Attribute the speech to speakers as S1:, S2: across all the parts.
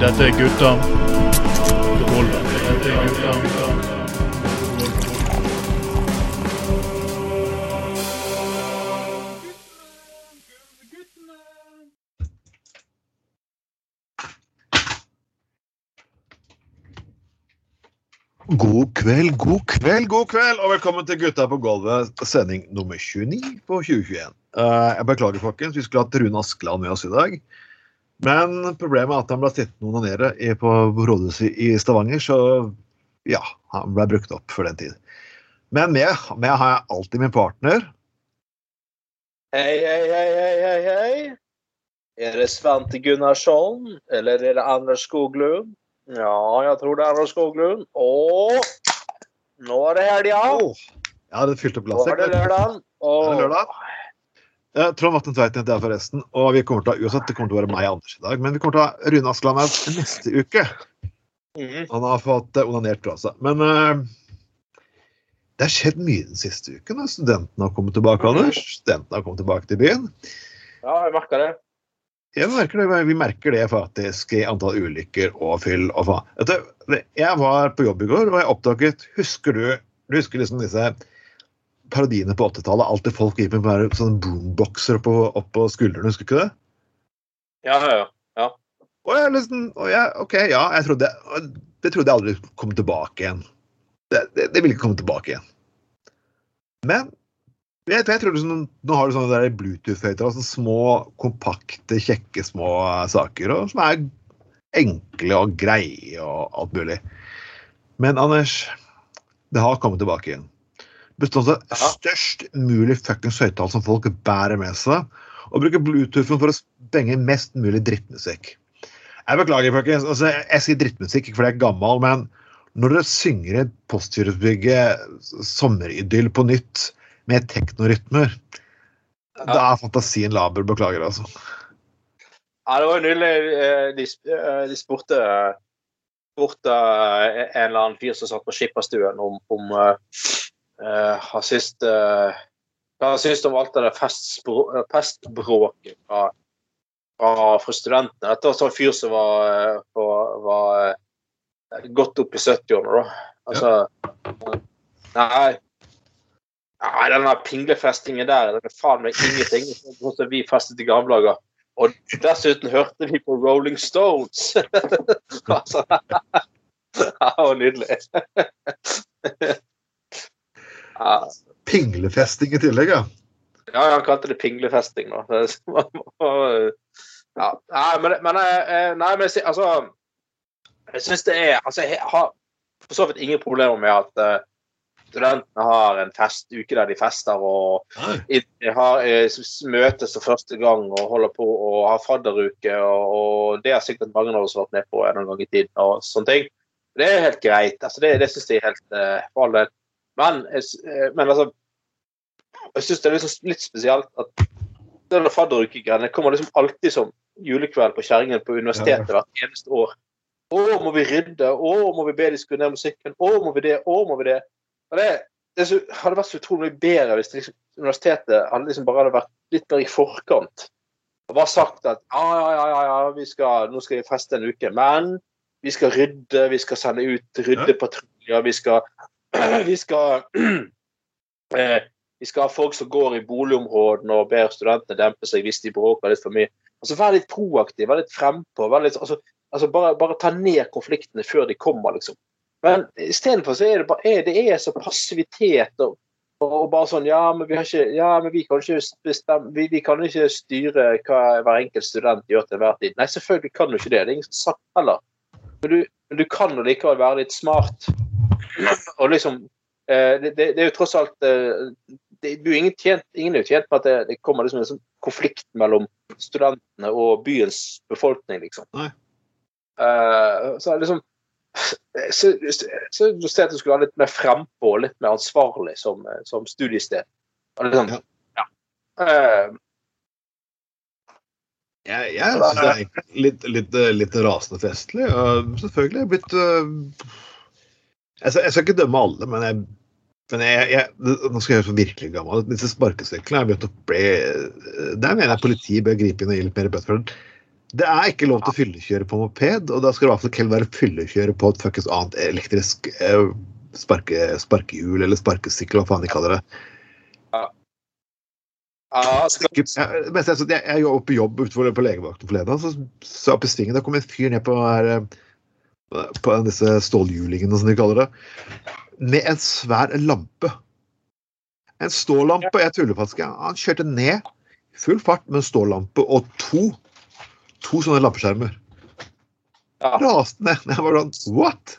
S1: Dette er gutta
S2: kveld, god kveld, god kveld, og velkommen til Gutta på gulvet, sending nummer 29 på 2021. Uh, jeg beklager, folkens, vi skulle hatt Rune Askeland med oss i dag. Men problemet er at han ble sittende og onanere på rådhuset i Stavanger, så ja, han ble brukt opp for den tid. Men med, med har jeg alltid min partner.
S3: Hei, hei, hei, hei, hei. Er det Svante Gunnarsson, eller er det Anders Skoglund? Ja, jeg tror det er Anders Skoglund. Og nå er det helga.
S2: Åh, Jeg hadde fylt opp
S3: Nå er det
S2: glasset.
S3: lørdag.
S2: Nå er det lørdag. Trond Vatne Tveiten heter jeg forresten, og vi kommer til å, uansett, det kommer til å være meg og Anders i dag, men vi kommer til å ha Rune Askeland her neste uke.
S3: Mm.
S2: Han har fått eh, onanert fra seg. Men uh, det har skjedd mye den siste uken. da. Studentene har kommet tilbake, Anders. Studentene har kommet tilbake til byen.
S3: Ja, jeg merker det.
S2: Jeg merker det, vi merker det faktisk i antall ulykker og fyll og faen. Jeg var på jobb i går, og jeg oppdaget Husker du du husker liksom disse parodiene på 80-tallet? Alltid folk gikk med bare sånne boomboxer oppå, oppå skuldrene, husker du ikke det?
S3: Ja, ja, ja.
S2: Og jeg liksom, og jeg, ok, ja, jeg trodde, det trodde jeg aldri kom tilbake igjen. Det, det, det ville ikke komme tilbake igjen. Men jeg, jeg tror liksom, nå har du sånne Bluetooth-høyttalere, sånne små, kompakte, kjekke små saker, og, som er enkle og greie og alt mulig. Men Anders, det har kommet tilbake igjen. Bestått av
S3: Ja.
S2: størst mulig fuckings høyttaler som folk bærer med seg, og bruker bluetooth for å spenge mest mulig drittmusikk. Jeg beklager, folkens. Altså, jeg, sier drittmusikk ikke fordi jeg er gammel, men når dere synger et Postgirobygget sommeridyll på nytt med teknorytmer, da er fantasien laber. Beklager, altså.
S3: Ja, det var jo nydelig. eh, De, eh, de spurte, spurte eh, en eller annen fyr som satt på skipperstuen om, om uh, syns eh, hva han syntes om alt det der eh, festbråket fra, fra, fra studentene. Dette var en sånn fyr som var, var, var godt opp i 70-årene, da. Altså Nei. Nei, den pinglefestingen der, det er faen meg ingenting. Sånn som vi festet i gamle dager. Og dessuten hørte vi på Rolling Stones. altså, det var nydelig. ja,
S2: Pinglefesting i tillegg, ja.
S3: ja, han kalte det pinglefesting nå. ja, nei, men, men, eh, nei, men altså Jeg syns det er Altså, jeg har for så vidt ingen problemer med at eh, studentene har en festuke der de fester og har, eh, møtes for første gang og holder på og har fadderuke. Og, og det har sikkert mange av oss vært med på en gang i tiden. og sånne ting. Det er helt greit. altså Det, det syns jeg er helt uh, for all del. Men, jeg eh, men altså Jeg syns det er liksom litt spesielt at denne fadderukegreiene kommer liksom alltid som julekveld på Kjerringen på universitetet hvert eneste år. Å, må vi rydde? Å, må vi be de skru ned musikken? Å, må vi det? Å, må vi det? Og det, det hadde vært så utrolig bedre hvis liksom, universitetet hadde liksom bare hadde vært litt mer i forkant. Og bare sagt at ja, ja, ja, ja, skal, nå skal vi feste en uke, men vi skal rydde, vi skal sende ut ryddepatruljer, vi skal vi skal eh, vi skal ha folk som går i boligområdene og ber studentene dempe seg hvis de bråker litt for mye. Altså Vær litt proaktiv, vær litt frempå. Vær litt, altså, altså bare, bare ta ned konfliktene før de kommer, liksom. Men istedenfor så er det bare det er så passivitet og, og bare sånn Ja, men vi har ikke Ja, men vi kan ikke bestemme vi, vi kan ikke styre hva hver enkelt student gjør til enhver tid. Nei, selvfølgelig kan du ikke det. Det er ingen som sagt heller. Men du, men du kan likevel være litt smart. Og liksom eh, det, det, det er jo tross alt eh, det, du ingen, tjent, ingen er jo tjent med at det, det kommer liksom en sånn konflikt mellom studentene og byens befolkning, liksom. Eh, så liksom så, så, så at du skulle være litt mer frampå og litt mer ansvarlig som, som studiested. Og liksom, ja. Uh,
S2: Jeg, jeg synes det er litt, litt, litt rasende festlig. Og selvfølgelig er jeg blitt uh, jeg, jeg skal ikke dømme alle, men jeg, Men jeg, nå skal jeg gjøre så virkelig gammel. Disse sparkesyklene er begynt å bli Der mener jeg politiet bør gripe inn og gi litt mer bøter. Det. Er ikke lov til å fyllekjøre på moped, og da skal det i hvert fall ikke være fyllekjøre på et fuckings annet elektrisk eh, sparke, sparkehjul eller sparkesykkel, hva faen de kaller det.
S3: Ja, Ja,
S2: Jeg, jeg, mens jeg, jeg, jeg var på jobb utenfor på legevakten forleden, så så oppe i svingen. Da kom en fyr ned på, her, eh, på disse stålhjulingene, som de kaller det, med en svær lampe. En stålampe. Jeg tuller faktisk. Han kjørte ned full fart med en stålampe og to, to sånne lampeskjermer.
S3: ja.
S2: Raste ned. Jeg var sånn What?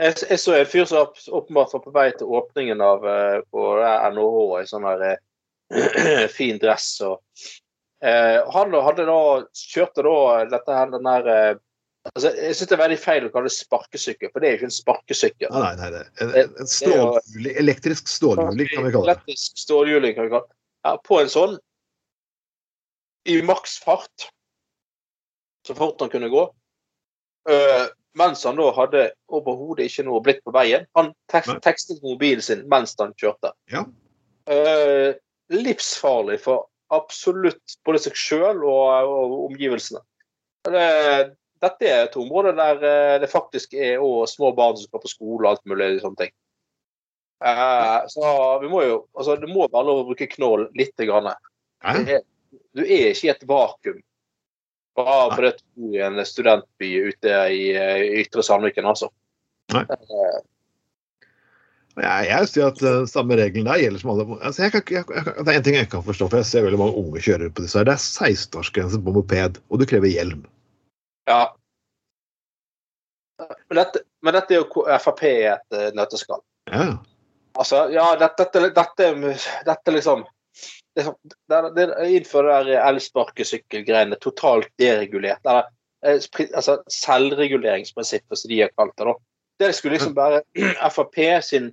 S3: Jeg, jeg så en fyr som åp- åpenbart var på vei til åpningen av eh, på NHH i sånn der eh, fin dress. Og, eh, han hadde da, kjørte da dette her, den der eh, altså, Jeg syns det er veldig feil å kalle det sparkesykkel, for det er jo ikke en sparkesykkel.
S2: Nei, nei, nei. det- En, en stålhjuling, elektrisk stålhjuling, kan vi kalle det.
S3: Elektrisk stålhjuling, kan vi kalle det. Ja, på en sånn i maksfart, så fort han kunne gå. Uh, mens han da hadde overhodet ikke noe blitt på veien. Han tekst, tekstet mobilen sin mens han kjørte.
S2: Ja.
S3: Uh, livsfarlig for absolutt både seg sjøl og, og omgivelsene. Det, dette er et område der eh, det faktisk er også små barn som skal på skole og alt mulig sånne ting. Eh, så vi må jo altså Det må være lov å bruke knål lite grann. Er- Du er ikke i et vakuum bare fordi du bor i en studentby ute i eh, Ytre Sandviken, altså.
S2: Nei.
S3: Eh,
S2: Jeg, jeg sier at uh, samme regelen der gjelder som alle altså, jeg kan, jeg, Det er en ting jeg kan forstå, for jeg ser veldig mange unge kjørere på disse her. Det er 16-årsgrense på moped, og du krever hjelm.
S3: Ja. Men dette, men dette er jo Frp i et nøtteskall.
S2: Ja.
S3: Altså, ja, dette, dette, dette, dette liksom det, er sånn- det, det, Innenfor der elsparkesykkelgreiene totalt deregulert. Eller eh, altså, selvreguleringsprinsippet, som de har kalt det. da. Det skulle liksom være Frp sin,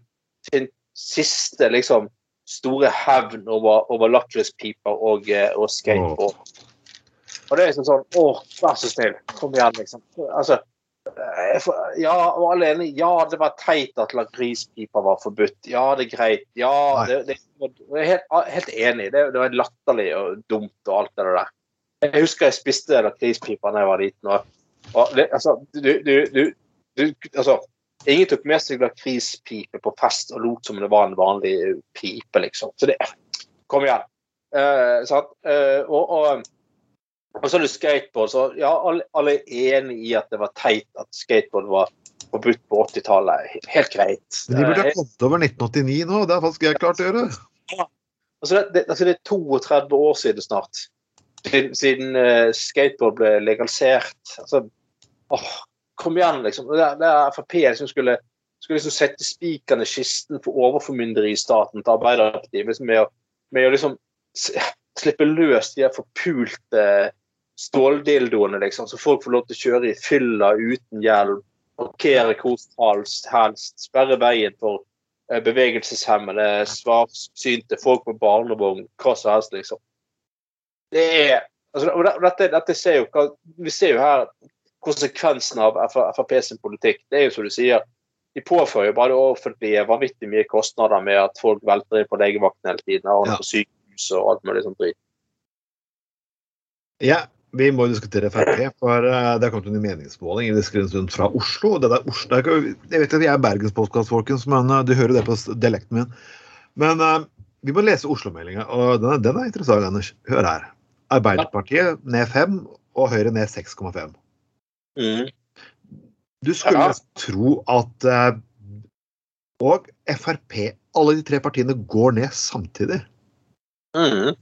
S3: sin siste liksom store hevn over, over lakrispiper og, eh, og skateboard. Og det er liksom sånn Å, vær så snill, kom igjen, liksom. Altså, ja, og enige. Ja, det var teit at lakrispipa var forbudt. Ja, det er greit. Ja, det, det, jeg er helt, helt enig. Det, det var latterlig og dumt og alt det der. Jeg husker jeg spiste lakrispipa da jeg var liten. Og, og altså, du, du, du, du altså, Ingen tok med seg lakrispipe på fest og lot som det var en vanlig pipe, liksom. Så det Kom igjen. Eh, sant? Eh, og, og, og så er det skateboard. Så ja, alle, alle er enig i at det var teit at skateboard var forbudt på 80-tallet. Helt greit.
S2: Men de burde
S3: Eh,
S2: ha kommet over 1989 nå. Det er faktisk jeg klart å gjøre.
S3: Altså det, det, altså det er 32 år siden snart. Siden, siden uh, skateboard ble legalisert. Altså, åh, kom igjen, liksom. Det, det er Frp som skulle, skulle liksom sette spikeren i kisten for overformynderi i staten til Arbeiderpartiet liksom med, å- med å liksom slippe løs de forpulte ståldildoene, liksom, så folk får lov til å kjøre i fylla uten hjelm, parkere hvor helst, sperre veien for eh, bevegelseshemmede, svarsynte, folk på barnevogn, hva som helst, liksom. Det er altså, og dette, dette ser jo, Vi ser jo her konsekvensen av Frp sin politikk. Det er jo som du sier, de påfører jo bare det offentlige vanvittig mye kostnader med at folk velter inn på legevakten hele tiden, og
S2: Ja.
S3: på sykehus og alt mulig sånt dritt.
S2: Ja, vi må diskutere Frp, for eh, det har kommet en meningsmåling i Diskrensund fra Oslo. Det der Oslo er jeg vet at vi er bergenspodkast, folkens, men eh, du hører det på dialekten min. Men eh, vi må lese Oslo-meldinga, og den er, den er interessant, Anders. Hør her. Arbeiderpartiet ned 5 og Høyre ned 6,5.
S3: Mm.
S2: Du skulle
S3: Ja.
S2: tro at Og Frp, alle de tre partiene går ned samtidig.
S3: Mm.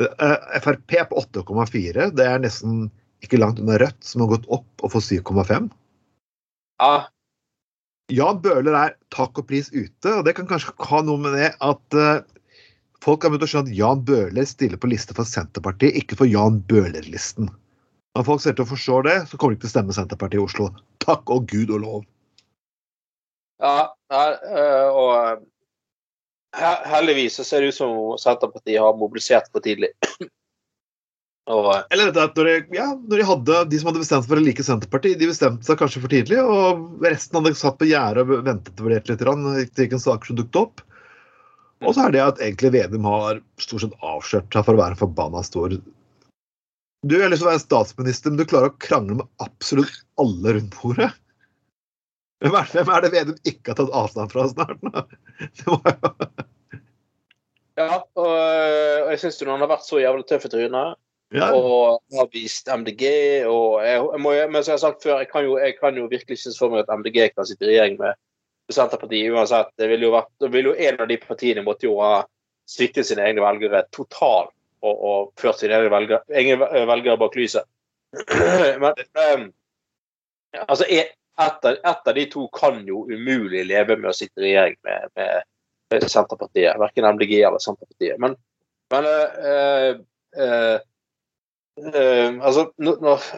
S2: Eh, Frp på 8,4. Det er nesten ikke langt unna Rødt, som har gått opp og får 7,5.
S3: Ja,
S2: Jan Bøhler er takk og pris ute, og det kan kanskje ha noe med det at uh, folk har begynt å skjønne at Jan Bøhler stiller på liste for Senterpartiet, ikke for Jan Bøhler-listen. Når folk ser til å forstå det, så kommer de ikke til å stemme Senterpartiet i Oslo. Takk og gud og lov.
S3: ja, øh, og heldigvis så ser det ut som Senterpartiet har mobilisert for tidlig. og øh,
S2: Eller at når de, ja, når de hadde de som hadde bestemt seg for å like Senterpartiet, de bestemte seg kanskje for tidlig, og resten hadde satt på gjerdet og ventet og vurdert litt. grann, Det gikk en sak som dukket opp. Og så er det at egentlig Vedum har stort sett avslørt seg for å være forbanna stor Du har lyst til å være statsminister, men du klarer å krangle med absolutt alle rundt bordet. Hvem er, hvem er det Vedum ikke har tatt avstand fra snart? Det var jo
S3: Ja, og, og jeg syns han har vært så jævlig tøff i trynet.
S2: ja,
S3: Og har vist MDG. Og jeg, jeg må, men som jeg har sagt før, jeg kan jo, jeg kan jo virkelig ikke for meg at MDG kan sitte i regjering med Senterpartiet uansett. Det ville jo vært, det ville jo En av de partiene måtte jo ha sviktet sine egne velgere totalt og, og ført sine egne velgere, velgere bak lyset. Men um, altså, av, et av de to kan jo umulig leve med å sitte i regjering med, med, med Senterpartiet. Verken MDG eller Senterpartiet. Men, men øh, øh, øh, altså, når,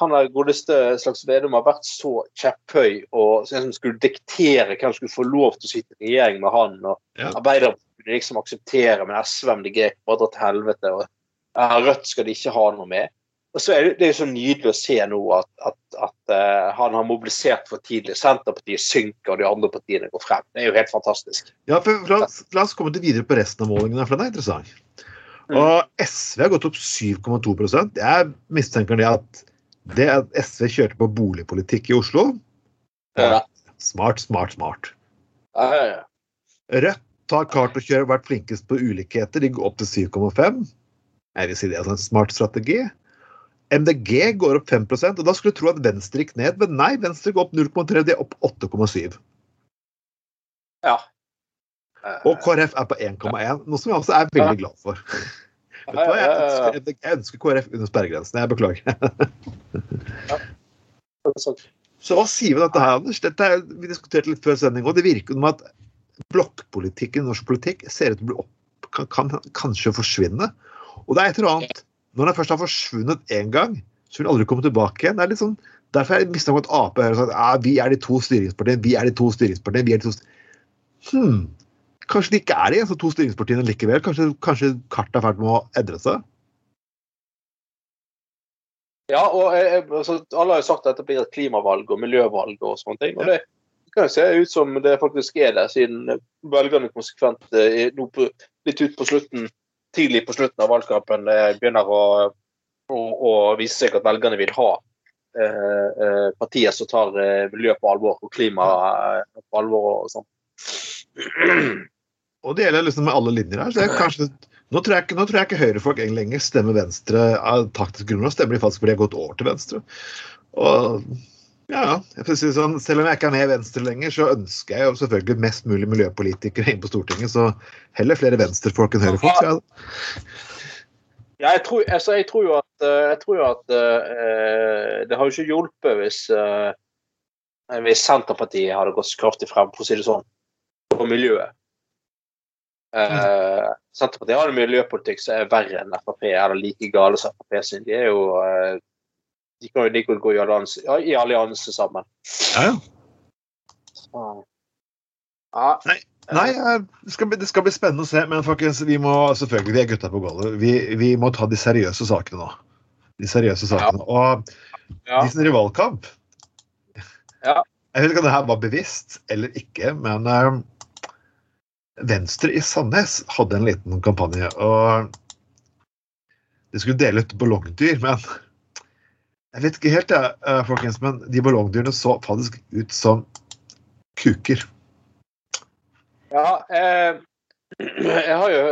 S3: han er godeste slags Vedum har vært så kjepphøy og liksom skulle diktere hvem som skulle få lov til å sitte i regjering med han, og
S2: Ja.
S3: Arbeiderpartiet liksom akseptere, men SV og MDG bare dra til helvete, og Rødt skal de ikke ha noe med. Og så er det, det er jo så nydelig å se nå at, at, at uh, han har mobilisert for tidlig. Senterpartiet synker, og de andre partiene går frem. Det er jo helt fantastisk.
S2: ja for la, la oss komme til videre på resten av målingene, for den er interessant. Og SV har gått opp 7,2% Jeg mistenker det at det at SV kjørte på boligpolitikk i Oslo
S3: Ja.
S2: Smart, smart, smart.
S3: Ja, ja, ja.
S2: Rødt har klart å kjøre, vært flinkest på ulikheter. De går opp til 7,5. Jeg vil si det er altså en smart strategi. MDG går opp 5% og da skulle du tro at Venstre gikk ned, men nei, Venstre går opp 0,3, de er opp 8,7.
S3: ja.
S2: Og KrF er på 1,1, noe som jeg også er veldig glad for. Ja, ja, jeg ønsker, jeg ønsker KrF under sperregrensen. Jeg beklager. Så hva sier vi dette her, Anders? Dette er, vi diskuterte litt før sending, og det virker som at blokkpolitikken i norsk politikk ser ut til å bli opp, kan, kan kanskje forsvinne. Og det er et eller annet Når den først har forsvunnet én gang, så vil den aldri komme tilbake igjen. Det er litt sånn, derfor er jeg mistenkt at Ap har sagt at vi er de to styringspartiene, vi er de to styringspartiene, vi er de to hmm. Kanskje de ikke er de to styringspartiene likevel? Kanskje, kanskje kartet er i med å endre seg?
S3: Ja, og jeg, eh, altså, alle har jo sagt at dette blir et klimavalg og miljøvalg og sånne ting. Og det kan jo se ut som det faktisk er det, siden velgerne konsekvent eh, nå litt ut på slutten, tidlig på slutten av valgkampen eh, begynner å, å, å vise seg at velgerne vil ha eh, eh, partier som tar eh, miljø på alvor og klima eh, på alvor og sånn.
S2: Og det gjelder liksom med alle linjer her. så kanskje, nå, tror jeg, nå tror jeg ikke høyrefolk lenger stemmer Venstre av taktisk grunn. Nå stemmer de faktisk fordi de har gått over til Venstre. Og ja, sånn, Selv om jeg ikke er med i Venstre lenger, så ønsker jeg jo selvfølgelig mest mulig miljøpolitikere inn på Stortinget. Så heller flere venstrefolk enn høyrefolk. Ja.
S3: Ja, jeg tror, altså, jeg tror jo at, eh, tror jo at uh, det har jo ikke hjulpet hvis, uh, hvis Senterpartiet hadde gått så kraftig frem, for å si det sånn, på miljøet. Eh, Senterpartiet har en miljøpolitikk som er verre enn Frp, eller like gale som Frp sin. De er jo de kan jo like godt gå i allianse, i allianse sammen.
S2: ja, ja.
S3: Ja.
S2: Nei, nei det skal, bli, det skal bli spennende å se, men folkens, vi må selvfølgelig, vi er gutta på gulvet. Vi, vi må ta de seriøse sakene nå. De seriøse sakene. Og
S3: Ja.
S2: de som driver valgkamp
S3: Ja.
S2: Jeg vet ikke om det her var bevisst eller ikke, men eh, Venstre i Sandnes hadde en liten kampanje. og De skulle dele ut ballongdyr, men jeg vet ikke helt, jeg, eh, folkens, men de ballongdyrene så faktisk ut som kuker.
S3: Ja, eh, jeg har jo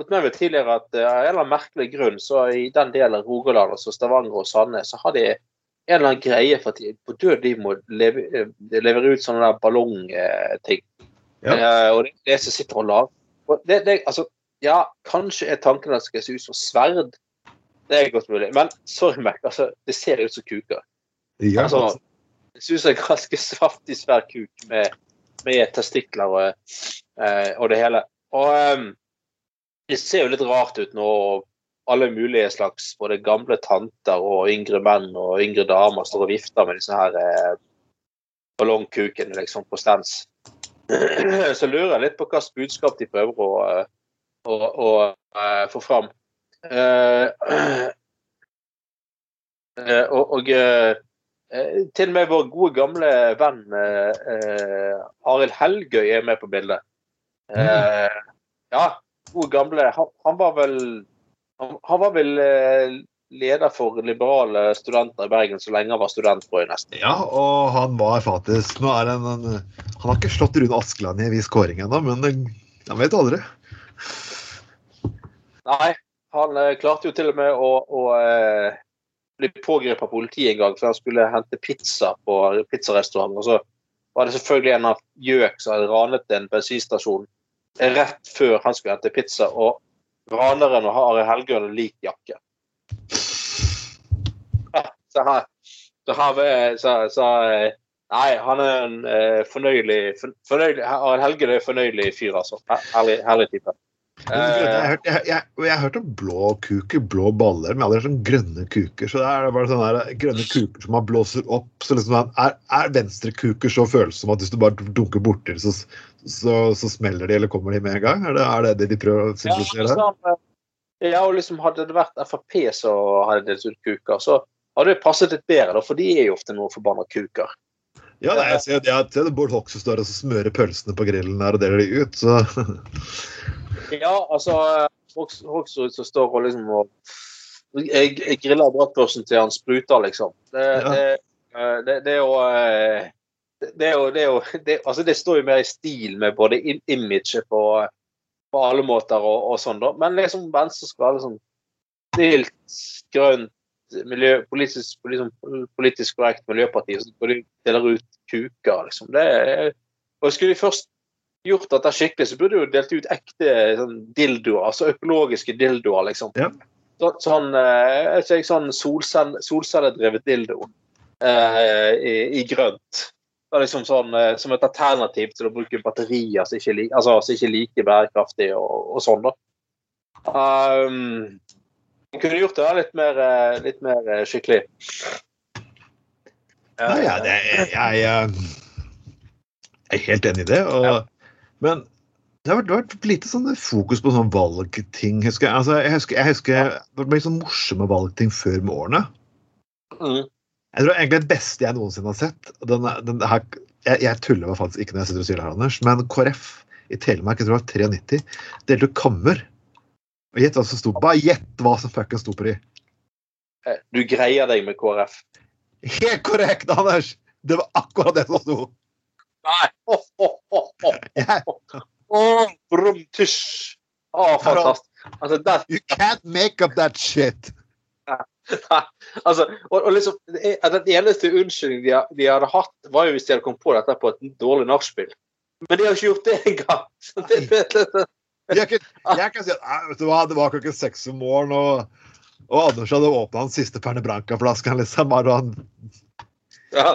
S3: fått med meg tidligere at eh, av en eller annen merkelig grunn så i den delen av Rogaland, altså Stavanger og Sandnes, så har de en eller annen greie for at de på død de må leve, eh, levere ut sånne der ballongting.
S2: Ja.
S3: Eh, og det er det som sitter og lager. Det, det, altså, ja, kanskje er tanken at det skal se ut som sverd. Det er godt mulig. Men sorry, Mac, altså, det ser ut som kuker.
S2: Ja,
S3: Altså,
S2: det.
S3: ser ut som en ganske saftig, svær kuk med, med testikler og, eh, og det hele. Og ehm, det ser jo litt rart ut når alle mulige slags både gamle tanter og yngre menn og yngre damer står og vifter med disse her eh, ballongkukene liksom på stens. Så lurer jeg litt på hvilket budskap de prøver å, å, å, å eh, få fram. Eh, eh, og og eh, til og med vår gode gamle venn Arild Helgøy er med på bildet. Eh, ja, gode gamle han, han var vel han, han var vel leder for liberale studenter i Bergen så lenge han var student, tror jeg nesten.
S2: Ja, og han var faktisk Nå er han han, Han har ikke slått Rune Askeland i en viss kåring ennå, men han vet aldri.
S3: Nei, han eh, klarte jo til og med å, å eh, bli pågrepet av politiet en gang for han skulle hente pizza på pizzarestaurant. Og så var det selvfølgelig en av gjøk som hadde ranet en bensinstasjon rett før han skulle hente pizza. Og raneren og Are Helgøen lik jakke. Så han, så han så, så, eh, Nei, han er en fornøyelig, for- fornøyelig Are Helgøen er en fornøyelig fyr, altså. Herlig, herlig type.
S2: Jeg har hørt, jeg, jeg, jeg har hørt om blå kuker, blå baller, men aldri sånn grønne kuker. Så det er bare sånne der grønne kuker som man blåser opp. Så liksom, er, er venstre kuker så følsomme at hvis du bare dunker borti det, så, så, så smeller de, eller kommer de med en gang? Er det er det, det de prøver å
S3: Ja,
S2: her?
S3: liksom, ja, og liksom hadde det vært Frp som hadde delt ut kuker, så hadde det passet litt bedre, da, for de er jo ofte noen forbanna kuker.
S2: Ja, nei, jeg ser, jeg ser Bård Hoksrud står og så smører pølsene på grillen der og deler de ut, så
S3: Ja, altså Hoks- Hoksrud som står og liksom og jeg, jeg griller brattbørsen til han spruter, liksom. Det,
S2: Ja.
S3: det, eh, det, det er jo eh, det er jo, det er jo det, altså det står jo mer i stil med både im- imaget på, på alle måter og, og sånn, da. Men liksom Venstre skal være sånn stilt, grønt, miljø, politisk, liksom, politisk korrekt miljøparti, så de deler ut kuker, liksom. Det er, og skulle de først gjort dette skikkelig, så burde du jo delt ut ekte sånn, dildoer, altså økologiske dildoer, liksom.
S2: Ja.
S3: Så, sånn, eh, ikke sånn solcell, solcelledrevet dildo eh, i, i grønt. Det er liksom sånn, eh, som et alternativ til å bruke batterier som ikke, er li- altså, som ikke er like bærekraftige og, og sånn, da. Um, kunne gjort det litt mer, eh, litt mer eh, skikkelig.
S2: Nei, ja, det, jeg, jeg, eh, jeg er helt enig i det. Og, Men det har vært, lite sånn fokus på sånn valgting. Husker jeg, altså, jeg husker, jeg husker det ble sånn morsomme valgting før med årene.
S3: Mm.
S2: Jeg tror egentlig det beste jeg noensinne har sett den, den her, jeg, jeg tuller meg faktisk ikke når jeg sitter og sier det her, Anders, men KrF i Telemark, jeg tror det var 93, delte ut kammer. Og gjett hva som sto Bare gjett hva som fuckings sto på de.
S3: Eh, Du greier deg med KrF.
S2: Helt korrekt, Anders! Det var akkurat det som sto.
S3: Nei! Oh, oh, oh, oh.
S2: Yeah.
S3: Oh, brum, tysj. Oh, fantastisk. Altså, der,
S2: you can't make up that shit!
S3: altså, og, og liksom, Den eneste unnskyldningen de, de hadde hatt, var jo hvis de hadde kommet på dette på et dårlig nachspiel. Men de har ikke gjort det engang. Så det, det, det, det.
S2: Jeg kan, jeg kan si at vet du hva, det var klokken seks om morgenen, og, og Anders hadde åpna den siste Pernebranca-flasken. Liksom, og han,
S3: Ja.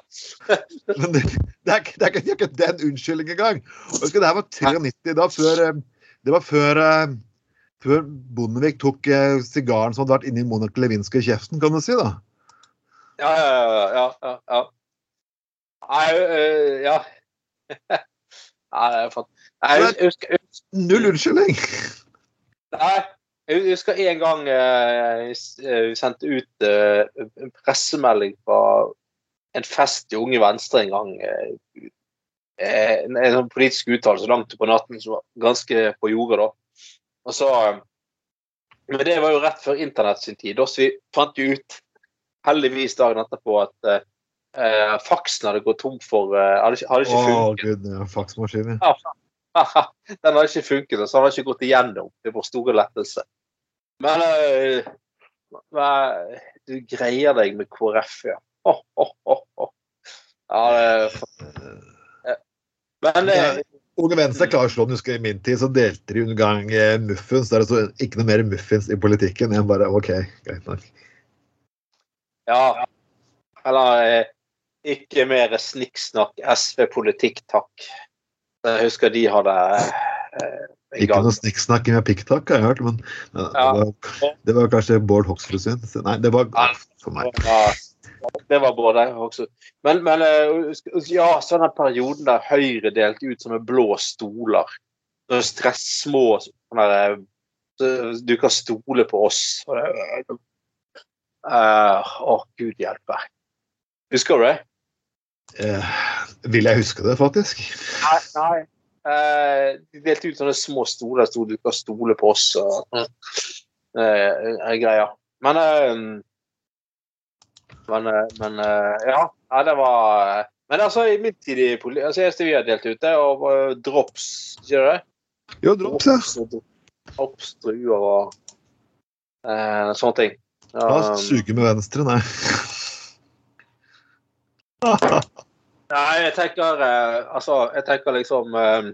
S2: men det, det, er, ikke- det, er ikke, den unnskyldningen engang. Og Husk, det her var 93, da, før, eh, det var før, eh, før Bondevik tok eh, sigaren som hadde vært inni Monica Lewinsky i kjeften, kan du si. da.
S3: Ja, ja, ja. ja. Nei, ja. Nei, det er fan- Nei, jeg husker, husker,
S2: Null unnskyldning!
S3: nei, jeg husker en gang eh, eh, vi sendte ut eh, en pressemelding fra en fest i Unge Venstre en gang. eh, eh, en, en sånn politisk uttalelse langt på natten som var ganske på jordet da. Og så, eh, men det var jo rett før internett sin tid. Så vi fant jo ut, heldigvis dagen etterpå, at eh, faksen hadde gått tom for eh, Hadde ikke, hadde
S2: Å,
S3: ikke funket.
S2: gud, ja, ja.
S3: Den hadde ikke funket, så han hadde ikke gått igjennom Det var store lettelse. Men eh, men, du greier deg med KrF, ja. Åh, åh, åh. Ja, det er- Men eh,
S2: Unge Venstre klarer å slå den. Husker I min tid så delte de en gang eh, muffins. Der det sto ikke noe mer muffins i politikken. Jeg bare OK, greit nok.
S3: ja. Eller eh, ikke mer snikksnakk SV-politikk, takk. Jeg husker de hadde eh,
S2: Ikke noe snikksnakk med pikktakk, har jeg hørt, men ja,
S3: Ja.
S2: det, var, det var kanskje Bård Hoksrud sin. Nei, det var
S3: Ja.
S2: for meg.
S3: Det var både også. Men, men eh, ja, så den perioden der Høyre delte ut sånne blå stoler. Sånne stress, små sånne der, Du kan stole på oss. Det- eh, Å, gud hjelpe. Husker du det?
S2: Eh, vil jeg huske det, faktisk?
S3: Nei. nei. Eh, de delte ut sånne små stoler. Stod, du kan stole på oss og eh, eh, greier. Men eh, Men, eh, men eh, ja. ja. Det var eh, Men altså, i min tid i politiet Altså, Jeg vi har delt ut, det var drops, ikke det?
S2: Jo, drops, ja.
S3: og drops, druer og eh, sånne ting.
S2: Ja,
S3: Um,
S2: Suge med venstre, nei.
S3: Nei, jeg tenker Altså, jeg tenker liksom eh,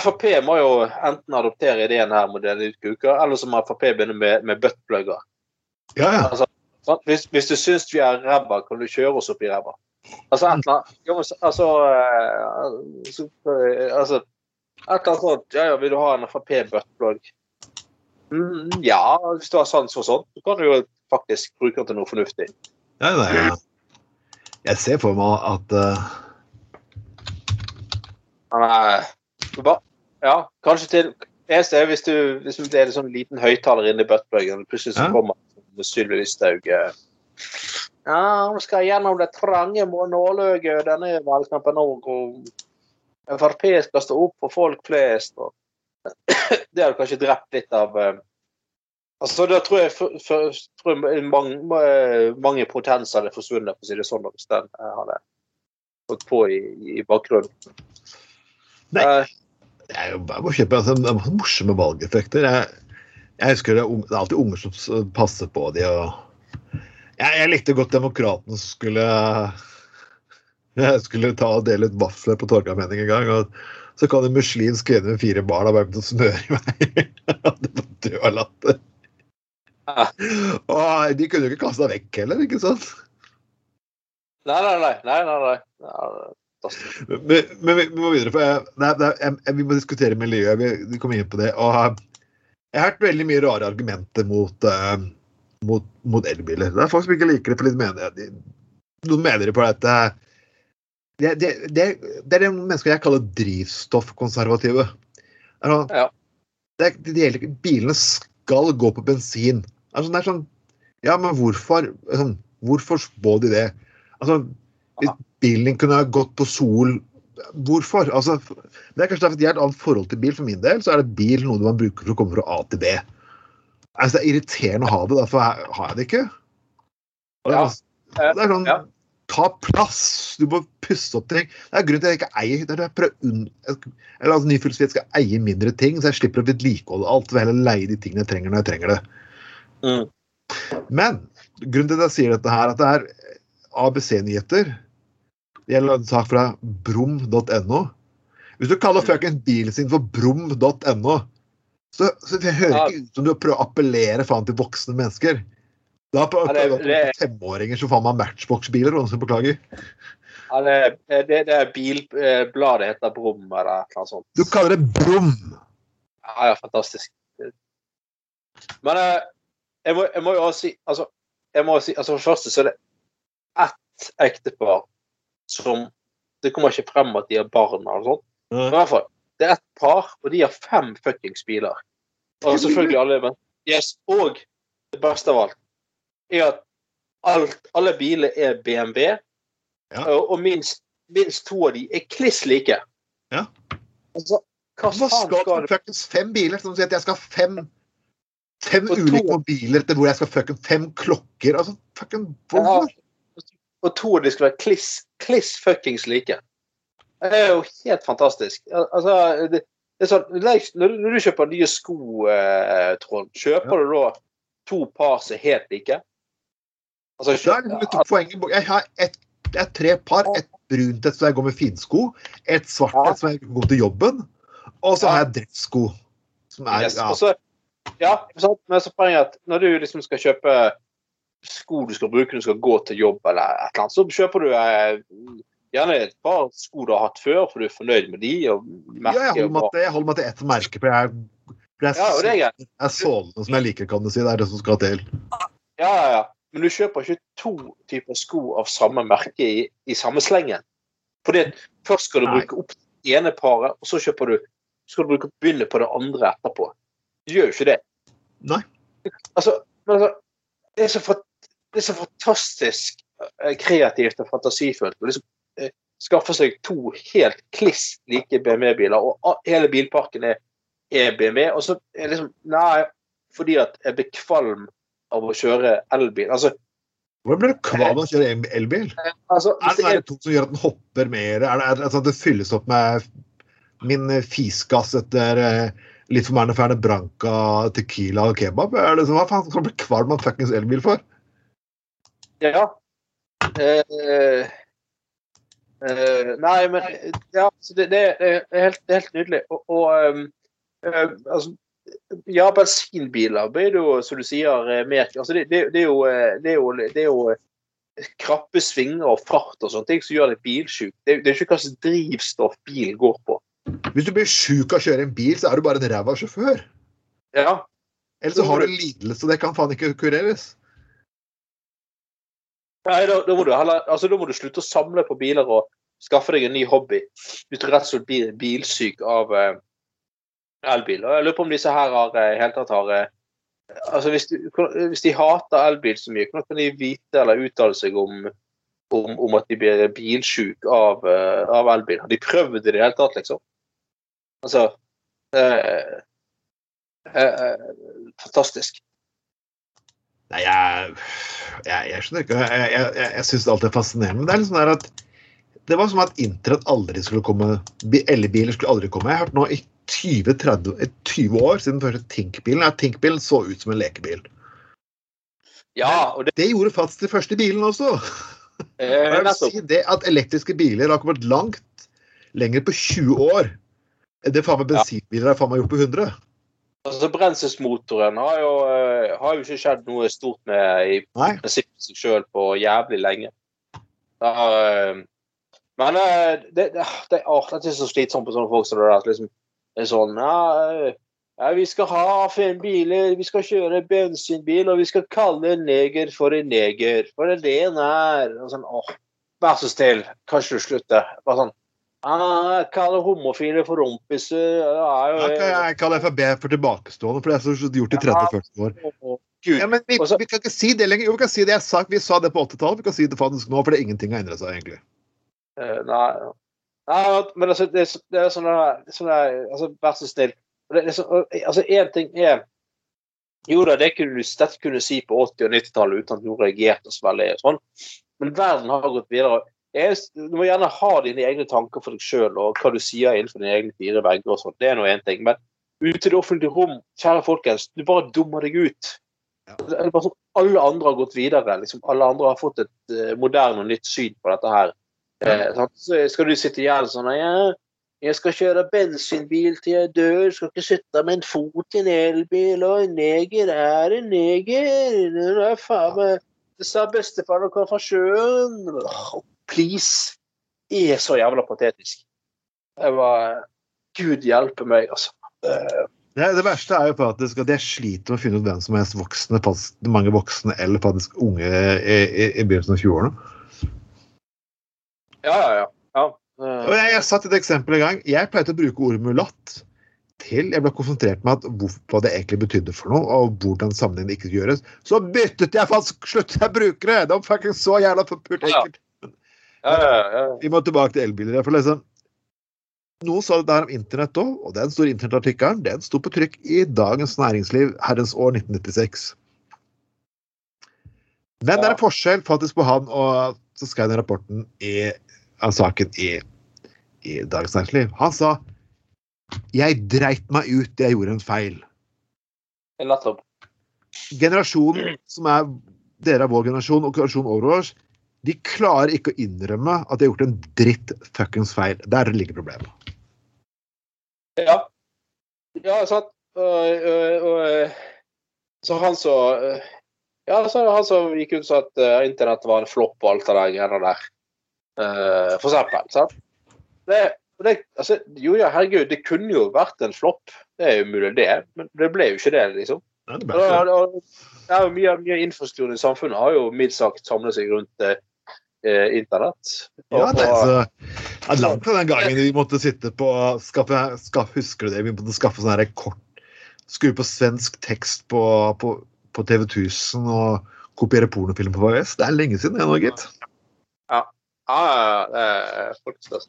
S3: Frp må jo enten adoptere ideen her med ut kuker, eller så må Frp begynne med, med buttplugger.
S2: Ja, ja.
S3: Altså, hvis, hvis du syns vi er ræva, kan du kjøre oss opp i ræva. Altså, et eller annet altså, eh, eh, altså Et eller annet sånt. Ja, ja, vil du ha en Frp-buttplug? Mm, ja, hvis du har sans for sånt, så kan du jo faktisk bruke den til noe fornuftig.
S2: ja, nei, ja. Jeg ser for meg at uh...
S3: Nei, eh. Ja, kanskje til Eneste er hvis, du, hvis det er en sånn liten høyttaler inni buttpluggen, plutselig så kommer Sylvi Listhaug eh, Ja, hun skal gjennom det trange nåløyet denne valgkampen òg, og Frp skal stå opp for folk flest. Og det har kanskje drept litt av eh, Altså, Da tror jeg, for, for, tror jeg mange, mange potenser hadde forsvunnet, for å si det sånn, hvis den eh, hadde fått på i, i bakgrunnen.
S2: Nei.
S3: Eh,
S2: det er jo bare å kjøpe altså, det er masse morsomme valgeffekter. Jeg, jeg husker det, det er alltid unger som passer på de og jeg, jeg likte godt demokratene som skulle Jeg skulle ta og dele ut vafler på Torgallmenning en gang. og så kan en muslimsk kvinne med fire barn ha bare begynt å smøre i meg. Det var død av latter. Og de kunne jo ikke kaste deg vekk heller, ikke sant?
S3: Nei, nei, nei. nei, nei, nei.
S2: Men, men vi må videre, for jeg, nei, jeg, jeg, vi må diskutere miljøet. Vi, vi kommer inn på det. og Jeg har hørt veldig mye rare argumenter mot, uh, mot, mot elbiler. Det er folk som ikke liker det, for litt mener, de, noen mener på dette det, det, det, det er de jeg kaller drivstoffkonservative. Altså,
S3: Ja.
S2: det, det gjelder ikke Bilene skal gå på bensin. Altså, det er sånn Ja, men hvorfor? Sånn, hvorfor spå de det? Altså, hvis bilen kunne ha gått på sol Hvorfor? Altså, det er kanskje derfor jeg har et annet forhold til bil. For min del så er det bil noe man bruker for å komme fra A til B. Altså, det er irriterende å ha det, derfor har jeg det ikke. Det, er,
S3: Ja.
S2: altså- det er sånn Ta plass! Du må pusse opp ting. Det er grunnen til at jeg ikke eier det er jeg unn- jeg- Eller altså, skal eie mindre ting, så jeg slipper å vedlikeholde alt. Så heller leie de tingene jeg trenger når jeg trenger det.
S3: Mm.
S2: Men grunnen til at jeg sier dette her, at det er ABC-nyheter. Det gjelder en sak fra brum.no. Hvis du kaller fuckings bilen sin for brum.no, så, så det hører
S3: Ja.
S2: ikke ut som du prøver å appellere faen til voksne mennesker. Da på,
S3: Ja, det- det-
S2: femåringer som faen meg Matchbox-biler. Beklager.
S3: Ja, det, det, det er bilbladet heter Brum eller noe sånt.
S2: Du kaller det brum!
S3: Ja, ja, fantastisk. Men eh, jeg, må, jeg må jo også si altså, jeg må si, altså For det første så er det ett ektepar som Det kommer ikke frem at de har barn eller sånt. Men i hvert fall, det er et par, og de har fem fuckings biler. Og selvfølgelig alle men, yes, Og det beste av alt er at alt, alle biler er BMW,
S2: Ja.
S3: og, og minst, minst to av de er kliss like.
S2: Ja.
S3: Altså, hva faen
S2: skal
S3: skal
S2: du fuckings fem biler? Som sier at jeg skal ha fem Fem ulike mobiler etter hvor jeg skal fucking fem klokker. Altså, fucking hvorfor?
S3: Og to av de skal være kliss, kliss fuckings like. Det er jo helt fantastisk. Altså, det, det er sånn, når du- kjøper nye sko, eh, Trond, kjøper du da to par som er helt like? Altså,
S2: Da er det litt poenget. Jeg har et, det er tre par. Et brunt et som jeg går med finsko. Et svart
S3: Ja.
S2: et som jeg går til jobben. Og så har jeg dresssko. Som er
S3: Yes.
S2: ja.
S3: Også, ja, men så poenget er at når du liksom skal kjøpe sko du skal bruke når du skal gå til jobb, eller et eller annet, så kjøper du eh, gjerne et par sko du har hatt før, for du er fornøyd med de. og
S2: ja, jeg holder meg til, jeg holder meg til ett merke. For jeg, jeg,
S3: Ja, det er
S2: jeg er sålende, som jeg liker, kan du si. Det er det som skal til.
S3: Ja, ja, ja. Men du kjøper ikke to typer sko av samme merke i, i samme slengen. Fordi først skal du
S2: Nei.
S3: bruke opp det ene paret, og så kjøper du, skal du bruke begynne på det andre etterpå. Du gjør jo ikke det.
S2: Nei.
S3: Altså, men altså, det er så, det er så fantastisk eh, kreativt og fantasifullt. Og liksom, eh, skaffe seg to helt kliss like BMW-biler, og hele bilparken er, BMW. Og så er liksom Nei, fordi at jeg blir kvalm av å kjøre elbil. Altså,
S2: Hvordan blir du kvalm av å kjøre elbil?
S3: altså
S2: Er det
S3: det
S2: sånn som gjør at den hopper mer? Er det, er det sånn at det fylles opp med min eh, fisgass etter eh, litt for mer ferne branca, tequila og kebab? Er det sånn, Hva faen skal du bli kvalm av fuckings elbil for?
S3: Ja. Eh, eh, nei, men Ja, så det, det, det, er, helt, det er helt nydelig. Og, og um, eh, altså Ja, bensinbiler blir jo, som du sier, eh, mer altså det, det, det, er jo, eh, det er jo, det er jo eh, krappe svinger og fart og sånne ting som gjør deg bilsjuk. Det, det er ikke hva slags drivstoff bilen går på.
S2: Hvis du blir sjuk av å kjøre en bil, så er du bare en ræva sjåfør.
S3: Ja.
S2: Eller så har du lidelse, og det kan faen ikke kureres.
S3: Nei, da, da, må du altså, da må du slutte å samle på biler og skaffe deg en ny hobby. Hvis du rett og slett blir bilsyk av eh, elbil. Og jeg lurer på om disse her har eh, i tatt har eh, altså hvis, de, hvis de hater elbil så mye, hvordan kan de vite eller uttale seg om, om, om at de blir bilsyk av, eh, av elbil? Har de prøvd det i det hele tatt, liksom? Altså eh, eh, eh, Fantastisk.
S2: Nei, jeg, jeg, jeg skjønner ikke. Jeg, jeg, jeg, syns alt er fascinerende. Men det er liksom der at det var som at internett aldri skulle komme. bi- Elbiler skulle aldri komme. Jeg har hørt nå i 20-30 eh, 20 år siden den første Tink-bilen. at Tink-bilen så ut som en lekebil.
S3: Ja, og det
S2: Det gjorde faktisk de første bilene også.
S3: eh,
S2: si det at elektriske biler har kommet langt lenger på 20 år. Det faen meg bensinbiler har faen meg gjort på 100.
S3: Altså, Brenselsmotoren har jo, eh, har jo ikke skjedd noe stort med i
S2: Nei.
S3: prinsippet seg sjøl på jævlig lenge. Har, eh, men eh, det, det, det, åh, det er så slitsomt på sånne folk som det der. Liksom, det er sånn ja, ja, Vi skal ha fem biler, vi skal kjøre bensinbil, og vi skal kalle en neger for en neger. For det er det han er. Og sånn, åh, Vær så snill, kanskje du slutter? Bare sånn ah, jeg kaller homofile for rompiser. Jeg, jo-
S2: jeg kaller FrB for tilbakestående, for det er så gjort i 30-40 år.
S3: Gud.
S2: Ja, men vi, vi kan ikke si det lenger. Jo, vi kan si det jeg sa. Vi sa det på 80-tallet. Vi kan si det faktisk nå, for det er ingenting har endret seg, egentlig.
S3: Eh, nei, nei, men altså, det, er det er sånn sånn altså, Vær så snill. Er altså, Én ting er Jo da, det kunne du sterkt kunne si på 80- og 90-tallet uten at noen reagerte så veldig. Sånn. Men verden har gått videre. Jeg, du må gjerne ha dine egne tanker for deg sjøl og hva du sier innenfor dine egne fire vegger. og sånt. Det er nå én ting. Men ute i det offentlige rom, kjære folkens, du bare dummer deg ut.
S2: Ja.
S3: Det er bare sånn, Alle andre har gått videre. liksom Alle andre har fått et uh, moderne og nytt syn på dette her. Eh, så skal du sitte igjen sånn ja, jeg skal kjøre bensinbil til jeg dør, skal ikke sitte med en fot i en elbil, og en neger er en neger. Det er faen meg Det sa bestefar da han kom fra sjøen. Please. Er så jævla patetisk. Jeg var Gud hjelpe meg, altså.
S2: Det, det verste er jo faktisk at jeg sliter med å finne ut hvem som er voksne, fast, mange voksne eller faktisk unge i, i, i begynnelsen av 20-årene.
S3: Ja, ja, ja. ja.
S2: Og jeg, jeg satt et eksempel en gang. Jeg pleide å bruke ordet mulatt til jeg ble konsentrert med at hva det egentlig betydde for noe, og hvordan sammenhengen ikke gjøres. Så byttet jeg faktisk sluttet jeg å bruke det! Det var faktisk så jævla
S3: Ja.
S2: enkelt. Vi må tilbake til elbiler. For liksom, noen sa det der om internett òg, og den store internettartikkelen den sto på trykk i Dagens Næringsliv herrens år 1996. Men det er en forskjell faktisk på han og så skrev den rapporten i, av saken i, i Dagens Næringsliv. Han sa jeg dreit meg ut, jeg gjorde en feil.
S3: Nettopp.
S2: Generasjonen som er dere av vår generasjon og generasjonen over oss, de klarer ikke å innrømme at de har gjort en dritt fuckings feil. Der ligger problemet.
S3: Ja. Ja, sant. Og, og, og, så han så Ja, så han som gikk ut og sa at eh, internett var en flopp og alt det der greiene der. Eh, for eksempel. Sant? Det, det, altså, jo ja, herregud, det kunne jo vært en flopp. Det er jo mulig, det. Men det ble jo ikke det, liksom.
S2: Det er det.
S3: og, ja, mye, mye infrastrukturen i samfunnet har jo mildt sagt samlet seg rundt eh, internett.
S2: Ja, det ja, langt fra den gangen vi måtte sitte på skaffe, skaffe, Husker du det? Vi måtte skaffe sånn kort Skru på svensk tekst på, på, på TV 1000 og kopiere pornofilm på VHS. Det er lenge siden det nå, gitt.
S3: Ja, ja, det er faktisk det.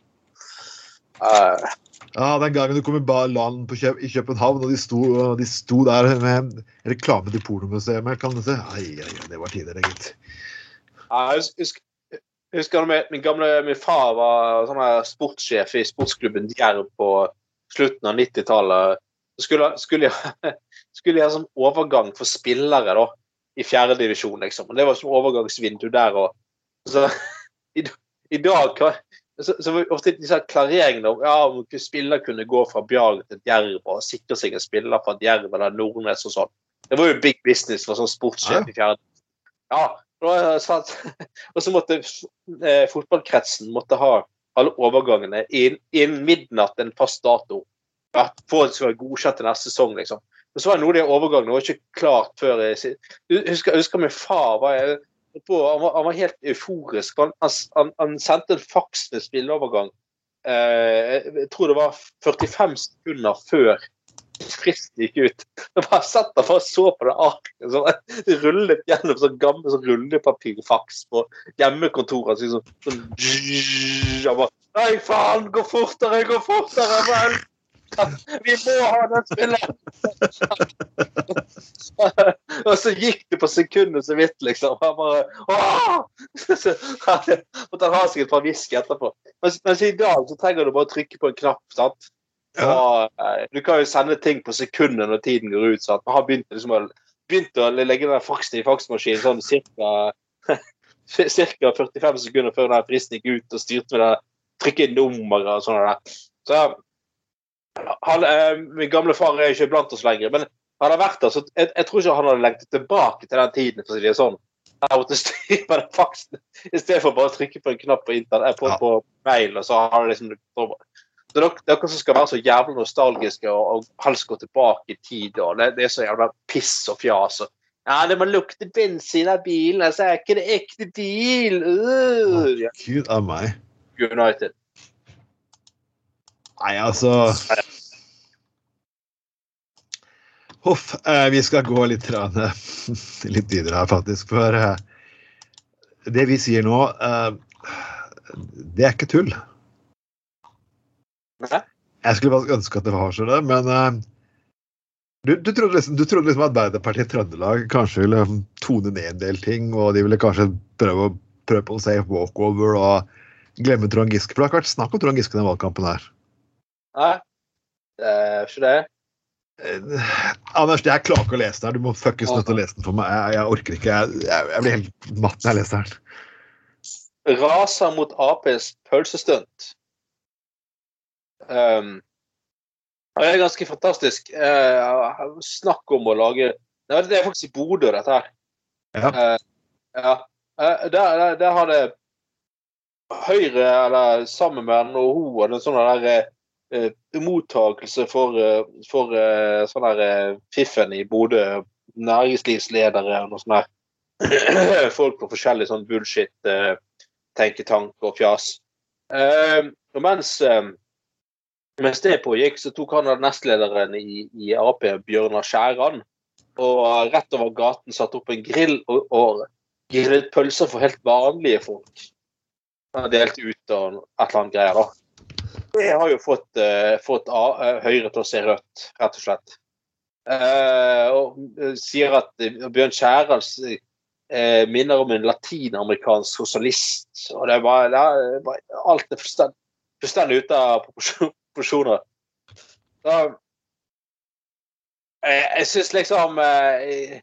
S3: Eh,
S2: Ja, Den gangen du kom i på Kø i København, og de sto, de sto der med reklame til pornomuseet, kan du se. Ai, ai, det var tider, gitt.
S3: Ja, jeg husker, jeg husker min, gamle min far var sånn sportssjef i sportsklubben Djerv på slutten av 90-tallet. Så Skulle, skulle, jeg, skulle jeg ha sånn overgang for spillere da, i fjerdedivisjon, liksom. Og det var sånn overgangsvindu der. Og, så, i, I dag så, så var ofte disse klareringene om ja, om spiller kunne gå fra Bjarg til Djerv og sikre seg en spiller fra Djerv eller Nordnes og sånn. Det var jo big business for sånn sportssjef i fjerde. Ja, og så måtte eh, fotballkretsen måtte ha alle overgangene innen inn midnatt en fast dato. At det skulle være godkjent til neste sesong, liksom. Men så var det noe av de overgangene var ikke klart før jeg si- husker, jeg husker min far var, jeg- på, han, var, han var helt euforisk. Han, han, han sendte en faks med spilleovergang. Eh, jeg tror det var 45 sekunder før fristen gikk ut. Jeg bare satt der og så på det arket. Sånn, rullet gjennom sånn gammel sånn rullepapirfaks på hjemmekontoret. Sånn, sånn, jeg bare, Nei, faen, gå fortere, gå fortere! Vel! Vi må ha den spilleren! og så gikk det på sekundet så vidt, liksom. Jeg bare Åh! Jeg måtte ha seg et par whisky etterpå. Mens, mens i dag så trenger du bare å trykke på en knapp. sant?
S2: Ja.
S3: Og, eh, du kan jo sende ting på sekundet når tiden går ut. sant? Man har begynt, liksom, å, begynt å legge den faksen i faksmaskinen sånn cirka, cirka 45 sekunder før den fristen gikk ut, og styrte med det, trykket inn nummeret og sånn. Så han, eh, Min gamle far er ikke blant oss lenger, men han har vært der, så jeg, jeg tror ikke han hadde lengtet tilbake til den tiden. for å si det sånn. Jeg måtte styre med den faksen i stedet for bare å trykke på en knapp på, internett, på, på mail. og så har det liksom så er dere som skal være så jævlig nostalgiske og, og helst gå tilbake i tid, og det, det er så jævla piss og fjas. Og, ja, det må lukte bensin av bilen, altså er ikke det ekte bil! Uh, ja,
S2: Gud av meg.
S3: United.
S2: Nei, altså Huff. Eh, vi skal gå litt, grann, eh, litt videre her, faktisk. For eh, det vi sier nå, eh, det er ikke tull. Jeg skulle bare ønske at det var sånn, men uh, du, du, trodde liksom, du trodde liksom Arbeiderpartiet Trøndelag kanskje ville tone ned en del ting, og de ville kanskje prøve, prøve på å si walkover og glemme Trond Giske. For det har ikke vært snakk om Trond Giske i den valgkampen her.
S3: Nei, det er ikke det.
S2: Eh, Anders, jeg klarer ikke å lese den her. Du må fuckings nødt til å lese den for meg. Jeg, jeg orker ikke. Jeg, jeg, jeg blir helt matt når jeg leser den.
S3: raser mot Aps pølsestunt. Um, det er ganske fantastisk. Uh, snakk om å lage Nei, Det er faktisk i Bodø, dette her.
S2: Ja.
S3: Uh, ja. Uh, der, der, der har det Høyre, eller sammen med NHO, en sånn der uh, mottakelse for, for sånn der fiffen i Bodø. Næringslivsledere og noe sånt der. Folk på forskjellig sånn bullshit. Tenketank og fjas. Eh, og mens, eh, mens det pågikk, så tok han av nestlederen i, i Ap, Bjørnar Skjæran, og rett over gaten satte opp en grill og, og grillet pølser for helt vanlige folk. Han delte ut og et eller annet greier, da. Det har jo fått, uh, fått eh, Høyre til å se rødt, rett og slett. Uh, og sier at Bjørn Skjæran minner om en latinamerikansk sosialist. Og det bare, det bare Alt er fullstendig ute av proporsjon- proporsjoner. Så, jeg jeg syns liksom eh,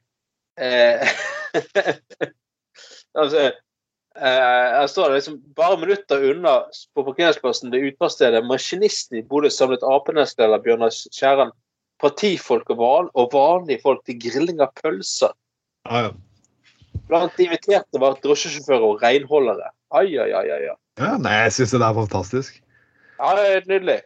S3: eh, altså, eh, Her står liksom bare minutter unna på parkeringsplassen det utfartsstedet maskinisten i Bodø samlet Ap-nestleder Bjørnar Skjæran partifolk og, van og vanlige folk til grilling av pølser.
S2: Ah, ja.
S3: Blant de inviterte var drosjesjåfører og renholdere. Ai, ai, ai. ai.
S2: ja nei, jeg syns det er fantastisk.
S3: Ja, det er nydelig.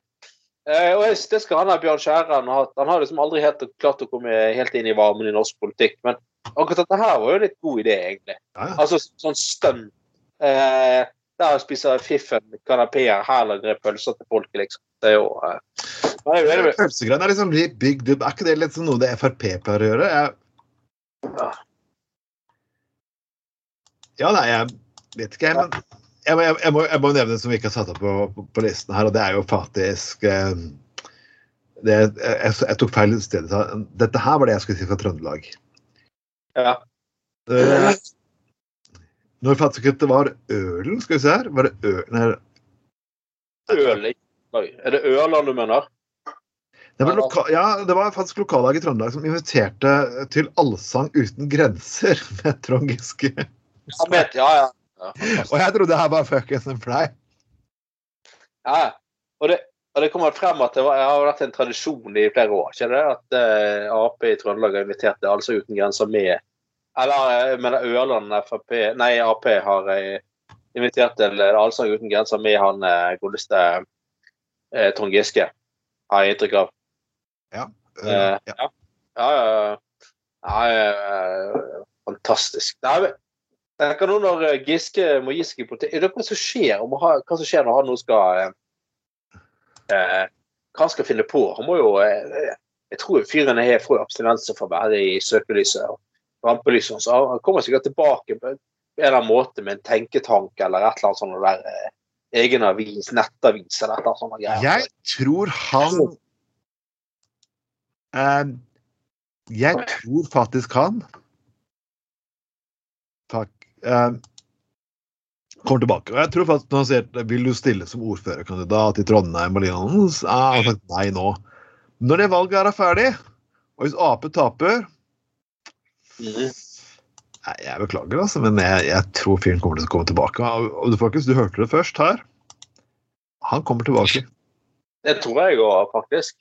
S3: Eh, og det skal han ha, Bjørn Skjæran. Han har liksom aldri helt klart å komme helt inn i varmen i norsk politikk. Men akkurat dette her var jo en litt god idé, egentlig.
S2: Ja.
S3: Altså sånn stønn. Eh, der spiser fiffen kanapeer, her lager jeg pølser til folket, liksom. Det er jo eh,
S2: Pølsegreiene er liksom bygd up. Er ikke det litt sånn noe det Frp pleier å gjøre? Jeg,
S3: Ja.
S2: ja, nei, jeg vet ikke, jeg. Men jeg, må, jeg, må, jeg må nevne det som vi ikke har satt opp på, på, på listen her, og det er jo faktisk eh, det, jeg, jeg tok feil sted. Dette her var det jeg skulle si fra Trøndelag.
S3: Ja.
S2: Eh, Når faktisk det var Ølen, skal vi se her Var det Ølen
S3: her? Er det Ørland du mener?
S2: det var, loka, ja, det var faktisk lokallag i Trøndelag som inviterte til Allsang uten grenser med Trond Giske.
S3: Ja, ja, ja. Ja.
S2: Og jeg trodde det her var fuckings en fleip.
S3: ja. Og, det, og det kommer frem at det var, har vært en tradisjon i flere år, ikke det? At uh, Ap i Trøndelag har invitert det, Altså uten grenser med Eller eh, jeg mener Ørland Frp Nei, Ap har uh, invitert til eh, Allsang uten grenser med han uh, godeste uh, Trond Giske, har jeg inntrykk av.
S2: Uh,
S3: Eh,
S2: ja.
S3: ja. Ja, ja, ja. ja, ja, fantastisk. Nei, tenker nå når eh, Giske må gi seg i politikk Er det hva som skjer, om ha, hva som skjer når han nå skal eh, eh, Hva han skal finne på? Han må jo eh, Jeg tror fyren er for abstinenser for å være i søkelyset og rampelyset. Så han kommer sikkert tilbake på en eller annen måte med en tenketank eller et eller annet sånt der eh, egen avis, nettavis eller et eller annet sånt greier.
S2: Jeg tror han eh, Jeg tror faktisk han Takk. Eh, kommer tilbake. Og jeg tror faktisk når han sier vil du stille som ordførerkandidat i Trondheim og lignende, så har han sagt nei nå. Når det valget er ferdig, og hvis Ap taper. Nei, jeg beklager, altså, men jeg, jeg tror fyren kommer til å komme tilbake. Og du, faktisk, du hørte det først her. Han kommer tilbake.
S3: Det tror jeg òg, faktisk.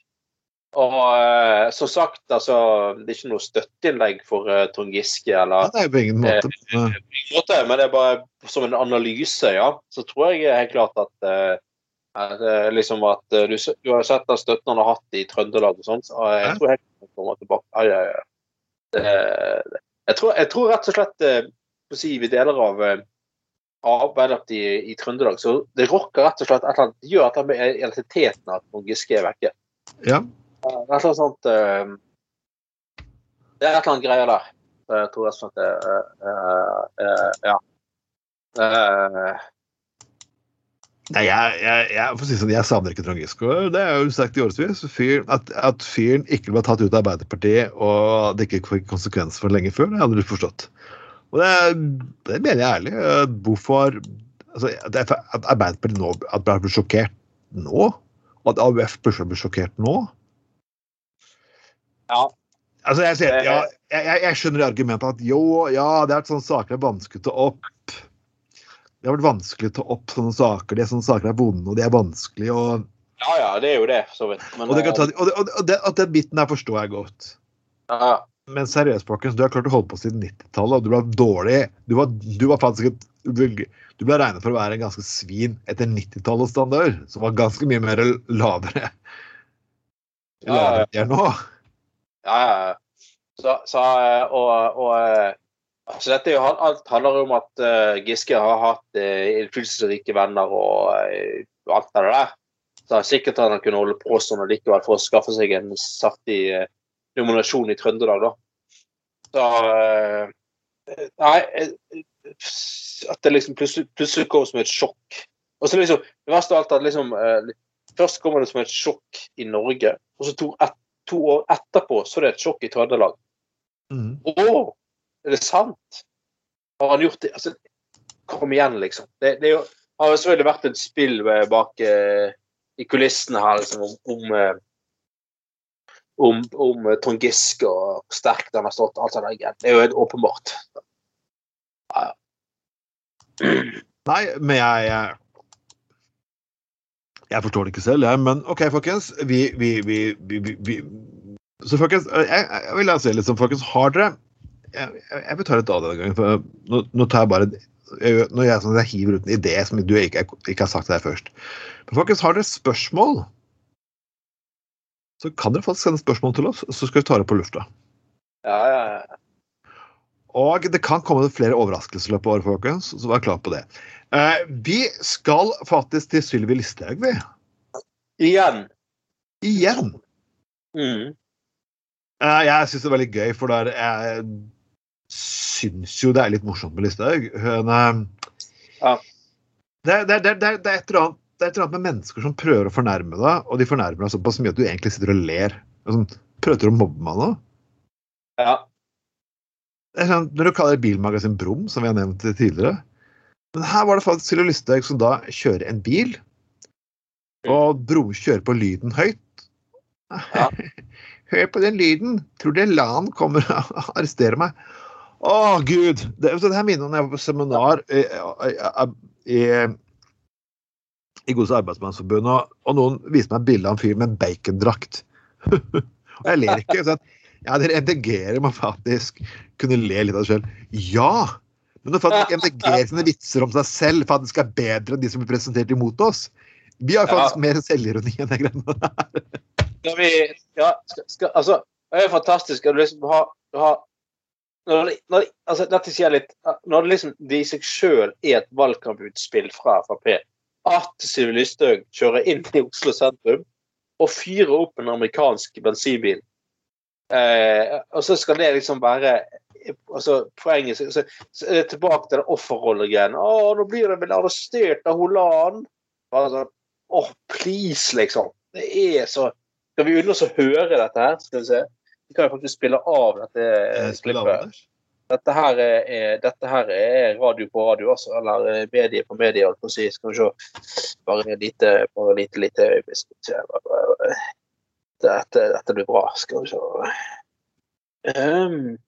S3: Og eh, som sagt, altså Det er ikke noe støtteinnlegg for uh, Trond Giske eller
S2: det er på ingen måte. eh,
S3: måte, men det er bare som en analyse, ja. Så tror jeg helt klart at eh, eh, liksom at eh, du, du har sett den støtten han har hatt i Trøndelag og sånt. Så jeg tror helt klart han kommer tilbake. Ai, ai, ai. Det, jeg, tror, jeg tror rett og slett eh, på å si, vi deler av eh, Arbeiderpartiet i, i Trøndelag, så det rokker rett og slett et eller annet, det gjør at eller med identiteten at Trond Giske er vekke.
S2: ja.
S3: Det er et sånt uh, Det er et eller annet greier der. Jeg tror rett og slett det eh, eh, Ja. Eh,
S2: Nei, jeg, jeg, jeg, si sånn, jeg savner ikke Trond Giske. Det er jo sagt i årevis. At, at fyren ikke ble tatt ut av Arbeiderpartiet, og det ikke fikk konsekvenser for lenge før, det hadde du forstått. Og det, det mener jeg ærlig. eh, Hvorfor altså, er At Arbeiderpartiet nå at ble sjokkert nå? Og at AUF plutselig blir sjokkert nå?
S3: Ja.
S2: Altså, jeg, sier, ja, jeg, jeg, skjønner argumentet at jo, ja, det er sånne saker det er vanskelig å ta opp. Det har vært vanskelig å ta opp sånne saker. Det er sånne saker er vonde, og det er vanskelig. Og,
S3: ja, ja, det er jo det, så vidt. Men,
S2: og, det kan ta, og, og, og det, at den biten der forstår jeg godt.
S3: eh, ja,
S2: Men seriøst, folkens, du har klart å holde på siden 90-tallet, og du ble dårlig. Du var, du var faktisk et Du ble regnet for å være en ganske svin etter 90-tallets standard, som var ganske mye mer lavere.
S3: Ja, ja, ja.
S2: Lavere de nå.
S3: Ja, ja. Så, så eh, og, og altså dette er jo, Alt handler jo om at eh, Giske har hatt innflytelsesrike venner og alt det der. Så sikkert han kunne holde på sånn likevel for å skaffe seg en saftig nominasjon i Trøndelag, da. Så Nei, at det liksom plutselig, kom som et sjokk. Og så liksom, Det verste av alt at liksom Først kommer det som et sjokk i Norge, og så to, et, to år etterpå så er det et sjokk i Trøndelag.
S2: Mm.
S3: Å! Er det sant? Har han gjort det? Altså, kom igjen, liksom. Det, det jo, har jo selvfølgelig vært et spill eh, bak eh, i kulissene her liksom, om, om, eh, om, om eh, Trond Giske og sterkt han har stått. alt sånt der. Det er jo helt åpenbart. Ja, ja.
S2: Nei, men jeg, jeg forstår det ikke selv, jeg. Men OK, folkens. Vi, vi, vi, vi, Så folkens, jeg, jeg vil si litt sånn, folkens. Har dere Jeg, jeg vil ta litt av denne gangen. For nå, nå tar jeg bare jeg, Når jeg, sånn, jeg hiver ut en idé som du ikke, ikke har sagt til deg først. Men folkens, har dere spørsmål, så kan dere faktisk sende spørsmål til oss, så skal vi ta det på lufta.
S3: Ja, ja, ja.
S2: Og det kan komme flere overraskelser i løpet av året, folkens, så vær klar på det. Eh, vi skal faktisk til Sylvi Listhaug, vi.
S3: Igjen.
S2: Igjen.
S3: Mm.
S2: Eh, jeg syns det er veldig gøy, for der jeg syns jo det er litt morsomt med Listhaug. Hun eh,
S3: Ja.
S2: Det det, det, det, er et eller annet, det er et eller annet med mennesker som prøver å fornærme deg, og de fornærmer deg såpass mye at du egentlig sitter og ler. Sånn, prøver du å mobbe meg nå?
S3: Ja.
S2: Sånn, når du kaller bilmagasin Brum, som vi har nevnt tidligere Men her var det faktisk Silje Lysthaug som da kjører en bil, og Bro kjører på lyden høyt.
S3: Ja.
S2: Hør på den lyden! Tror du LAN kommer og arresterer meg? Å, gud! Det, det her minner om da jeg var på seminar i, i, i Gods arbeidsmannsforbund, og, og noen viste meg et bilde av en fyr med en bacondrakt. og jeg ler ikke. sånn ja, dere MDG-ere må faktisk kunne le litt av det sjøl. Ja! Men når faktisk MDG sine vitser om seg selv faktisk er bedre enn de som blir presentert imot oss Vi har faktisk
S3: Ja.
S2: mer selvironi enn det greiene der.
S3: Skal vi Ja, skal, skal, altså Det er fantastisk at du liksom har, du har når, når, altså, Dette sier litt Når det liksom de i seg sjøl er et valgkamputspill fra Frp at Sylvi Lysthaug kjører inn i Oslo sentrum og fyrer opp en amerikansk bensinbil, eh, og så skal det liksom være altså Poenget så, så, så er det tilbake til offerrollen igjen. 'Å, nå blir jeg vel arrestert av Holan.' Bare sånn, Åh, please, liksom. Det er så Skal vi unne oss å høre dette her? Skal vi se. Vi kan jo faktisk spille av dette
S2: Eh,
S3: klippet. Dette her er, dette her er radio på radio, altså. Eller eh, medie på medie, holdt på å si. Skal vi se. Bare lite, bare lite, lite øyeblikk. Dette, dette blir bra. Skal vi se. Um,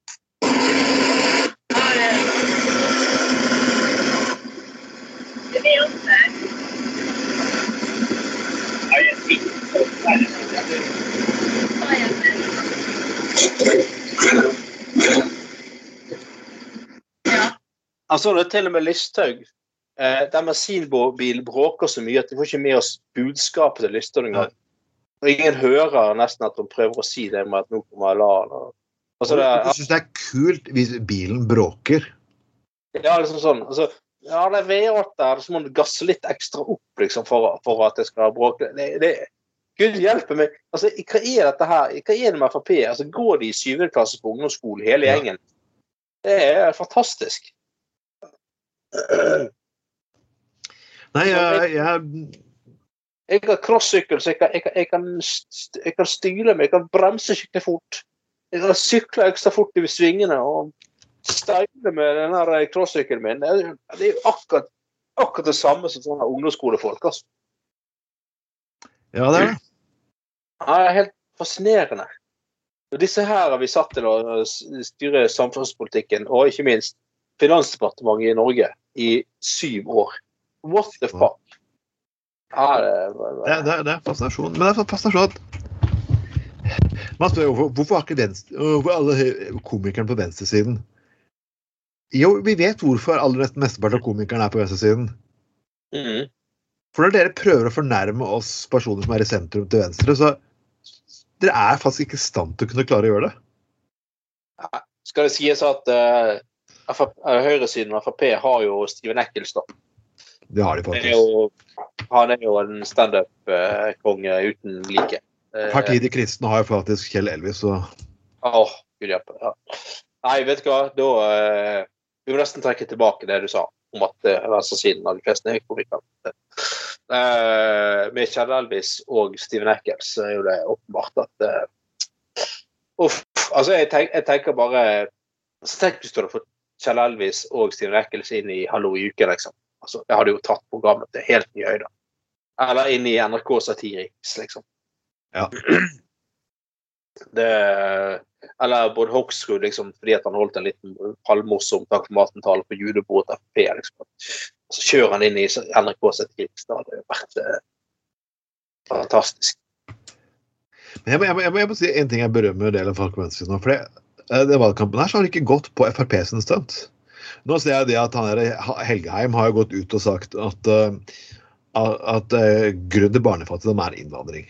S3: altså, det er til og med Listhaug. Eh, den bensinbilen bråker så mye at vi får ikke med oss budskapet til Listhaug engang. Og ingen hører nesten at hun prøver å si det med at nå kommer. Og, altså, det,
S2: Jeg syns det er kult hvis bilen bråker.
S3: Ja, liksom sånn. Altså, ja, det er V8 der, så må du gasse litt ekstra opp liksom, for, for at det skal bråke. Det, det, Gud hjelpe meg. Altså, hva er dette her? Hva er det med Frp? Altså, går de i syvende klasse på ungdomsskole, hele gjengen? Det er fantastisk.
S2: Nei, jeg, jeg
S3: Jeg har crossykkel, så jeg kan, jeg, kan, jeg, kan, jeg kan styre meg. Jeg kan bremse skikkelig fort. Jeg kan sykle ekstra fort i svingene og steile med den her crossykkelen min. Det er, er jo akkurat, akkurat det samme som sånne ungdomsskolefolk. Altså.
S2: Ja, det er det.
S3: Ja, det er helt fascinerende. Og disse her har vi satt til å styre samfunnspolitikken, og ikke minst Finansdepartementet i Norge, i syv år. What the fuck? Ja, det,
S2: Det, det, det er fascinasjon. Men det er fascinasjon at Man spør jo hvorfor, hvorfor har ikke venstre, hvorfor alle komikerne på venstresiden Jo, vi vet hvorfor aller nesten mesteparten av komikerne er på venstresiden.
S3: Mm.
S2: For når dere prøver å fornærme oss personer som er i sentrum til venstre, så dere er faktisk ikke i stand til å kunne klare å gjøre det.
S3: Skal det sies at uh, høyresiden og Frp har jo Steven Eccles, da.
S2: Det har de
S3: Han er jo, han er jo en standup-konge uten like. Eh,
S2: Partiet kristne har jo faktisk Kjell Elvis, så
S3: Åh, gud hjelpe. Ja. Nei, vet du hva, da eh, Vi må nesten trekke tilbake det du sa om at uh, venstresiden av de fleste er komikere. Uh, med Kjell Elvis og Steven Eccles er jo det åpenbart at uh, Uff. Altså, jeg, tenk, jeg tenker bare så Tenk hvis du hadde fått Kjell Elvis og Steven Eccles inn i Hallo i uken, liksom. Altså, jeg hadde jo tatt programmet til helt nye høyder. Eller inn i NRK Satiriks, liksom.
S2: Ja.
S3: Det eller Bård Hoksrud, liksom, fordi at han holdt en liten halvmorsom takk for maten-tale på julebordet til Frp. Liksom. Så kjører han inn i NRK Satiriks. Det hadde vært eh, fantastisk.
S2: Men jeg må, jeg, må, jeg, må, jeg må si en ting jeg berømmer delen av folk på nå. For det, eh, det valgkampen her så har det ikke gått på Frp sin stunt. Nå ser jeg det at han der, Helgeheim har gått ut og sagt at, eh, at, eh, grunnen til barnefattigdom er innvandring.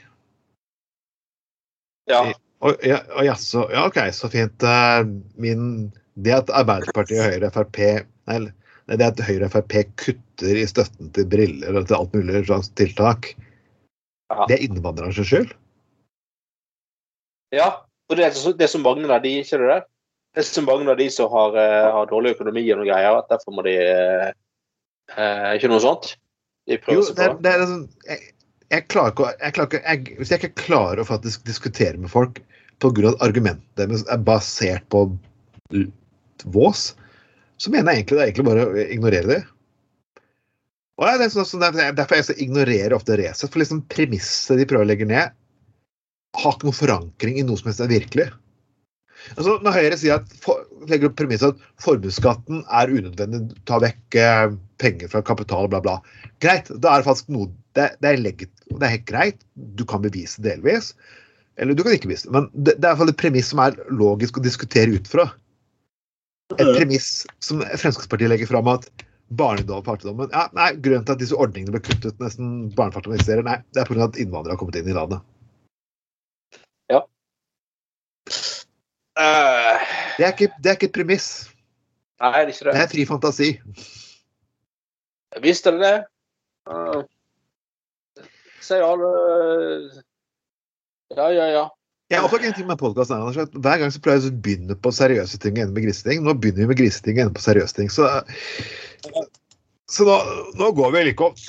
S3: Ja.
S2: Og, ja, og jaså, ja, OK, så fint. Eh, Min, det at Arbeiderpartiet og Høyre Frp Nei, det at Høyre og Frp kutter i støtten til briller og til alt mulig slags tiltak,
S3: Ja.
S2: det er innvandrernes skyld?
S3: ja. Og det er, så- det er så mange der de, kjører det det? Det er så mange av de som har, eh, har dårlig økonomi og noen greier, at derfor må de eh, eh, Ikke noe sånt? de
S2: Jo,
S3: prøver seg
S2: det,
S3: på.
S2: er- det er sånn jeg, jeg klarer ikke, jeg klarer ikke jeg, Hvis jeg ikke klarer å faktisk diskutere med folk pga. argumentet deres er basert på vås, så mener jeg egentlig det er egentlig bare å ignorere det. Og det er sånn, sånn, det er Derfor jeg så ignorerer ofte Resett. For liksom premisset de prøver å legge ned, har ikke noen forankring i noe som helst er virkelig. Altså, når Høyre sier at for, legger premisset at formuesskatten er unødvendig, ta vekk eh, penger fra kapital, bla, bla. Greit, da er det faktisk noe Det, det, er, legget, det er helt greit. Du kan bevise delvis. Eller du kan ikke bevise det. Men det, det er fall et premiss som er logisk å diskutere ut fra. Et premiss som Fremskrittspartiet legger fram at barnedom og partidommen, ja, nei, Grunnen til at disse ordningene ble kuttet, nesten barnefattigdom eksisterer, nei, det er pga. at innvandrere har kommet inn i landet.
S3: Eh,
S2: Det er ikke, det er ikke et premiss.
S3: nei, det er ikke
S2: Det
S3: det.
S2: er fri fantasi.
S3: Visste dere det? Uh, Sier alle Ja, ja, ja.
S2: Jeg oppdaget en ting med podkasten. Hver gang så pleier jeg å begynne på seriøse ting og ende med griseting. Nå begynner vi med griseting og ender på seriøse ting. Så, så nå, nå går vi like godt.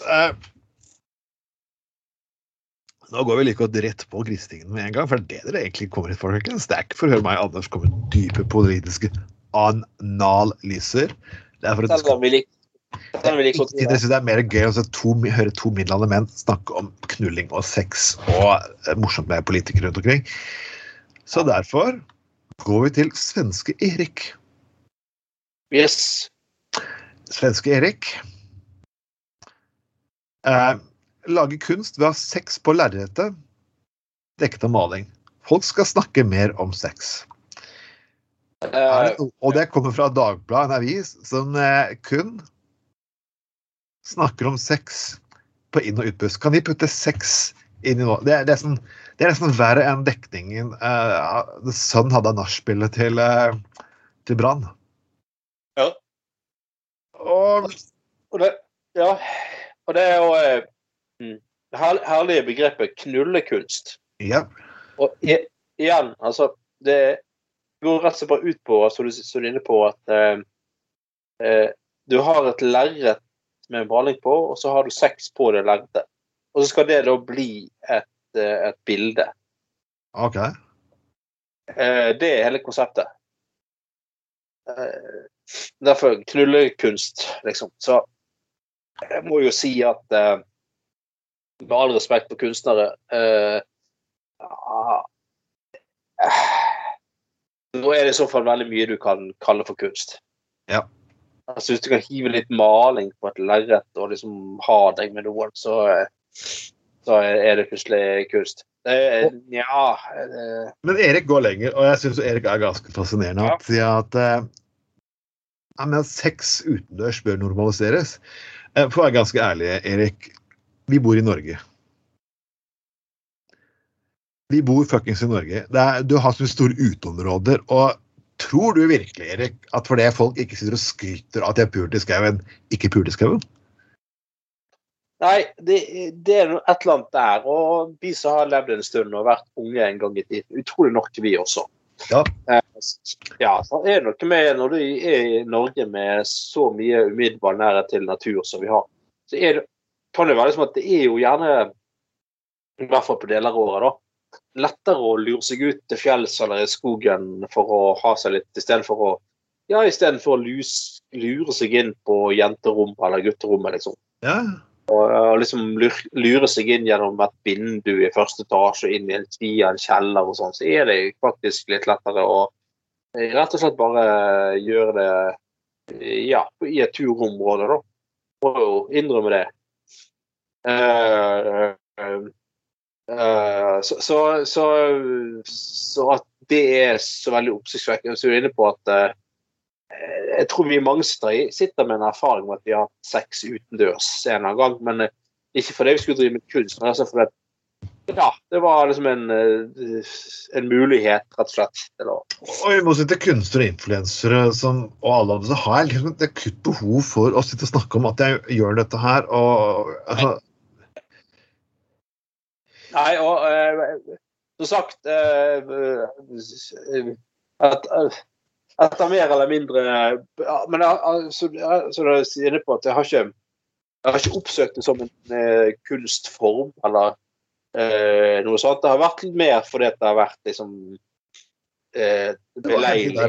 S2: Nå går vi like godt rett på grisetingen med en gang, for det er det dere egentlig kommer hit for. folkens. Det er ikke for å høre meg Anders komme med dype politiske analyser. Det er for at det skal er mer gøy å to, høre to middelaldrende menn snakke om knulling og sex og eh, morsomt med politikere rundt omkring. Så derfor går vi til svenske Erik.
S3: Yes.
S2: Svenske Erik eh, lager kunst ved å ha sex på lerretet dekket av maling. Folk skal snakke mer om sex.
S3: Eh,
S2: det Og det kommer fra Dagbladet, en avis som eh, kun snakker om sex på inn- og utpust. Kan vi putte sex inn i noe? Det, det, er, sånn, det er nesten verre enn dekningen uh, The hadde av nachspielet til, uh, til Brann.
S3: Ja.
S2: Og
S3: og det, ja, og det er jo eh, mm, det her- herlige begrepet knullekunst.
S2: ja,
S3: Og igjen, altså Det går rett og slett bare ut på, som du, står inne på, at eh, eh, du har et lerret med en maling på, og så har du sex på det lerretet. Og så skal det da bli et, eh, et bilde.
S2: OK.
S3: Eh, det er hele konseptet. Eh, derfor knullekunst, liksom. Så jeg må jo si at eh, med all respekt for kunstnere eh, ah, eh, Nå er det i så fall veldig mye du kan kalle for kunst.
S2: Ja.
S3: Altså Hvis du kan hive litt maling på et lerret og liksom ha deg med noen, så, eh, så er det plutselig kunst. Er, ja eh,
S2: Men Erik går lenger, og jeg syns Erik er ganske fascinerende.
S3: Ja.
S2: At ja, at eh, ja, men sex utendørs bør normaliseres. Eh, For å være ganske ærlig, Erik. Vi bor i Norge. Vi bor fuckings i Norge. Det er, du har så store uteområder. Og tror du virkelig, Erik, at fordi folk ikke sitter og skryter av at de er pult i skauen, ikke pult i skauen?
S3: Nei, det, det er et eller annet der. Og vi som har levd en stund og vært unge en gang i tiden, utrolig nok vi også.
S2: Ja.
S3: Eh, ja, så er det noe med når du er i Norge med så mye umiddelbar nærhet til natur som vi har, så er det, kan det være liksom at det er jo gjerne, i hvert fall på deler av året, da, lettere å lure seg ut til fjells eller i skogen for å ha seg litt, istedenfor å ja, istedenfor å lus, lure seg inn på jenterom eller gutterommet, liksom
S2: ja.
S3: og, og liksom lure, lure seg inn gjennom et vindu i første etasje inn i en via en kjeller og sånn, så er det faktisk litt lettere å rett og slett bare gjøre det ja, i et turområde, da. Må jo innrømme det. Eh, eh, eh, så, så, så, så at det er så veldig oppsiktsvekkende. Så er inne på at jeg tror vi mange sitter, med en erfaring med at vi har hatt sex utendørs en eller annen gang. Men ikke fordi vi skulle drive med kunst, men altså fordi ja, det var liksom en, en mulighet, rett og slett. Å,
S2: Og i motsetning til kunstnere og influensere som, og alle andre, så har jeg liksom et akutt behov for å sitte og snakke om at jeg gjør dette her. og altså,
S3: nei, og eh, som sagt eh, eh, at, eh, Etter mer eller mindre Men altså, jeg- du er inne på at jeg har ikke Jeg har ikke oppsøkt det som en eh, kunstform eller eh, noe sånt. Det har vært litt mer fordi det har vært liksom eh,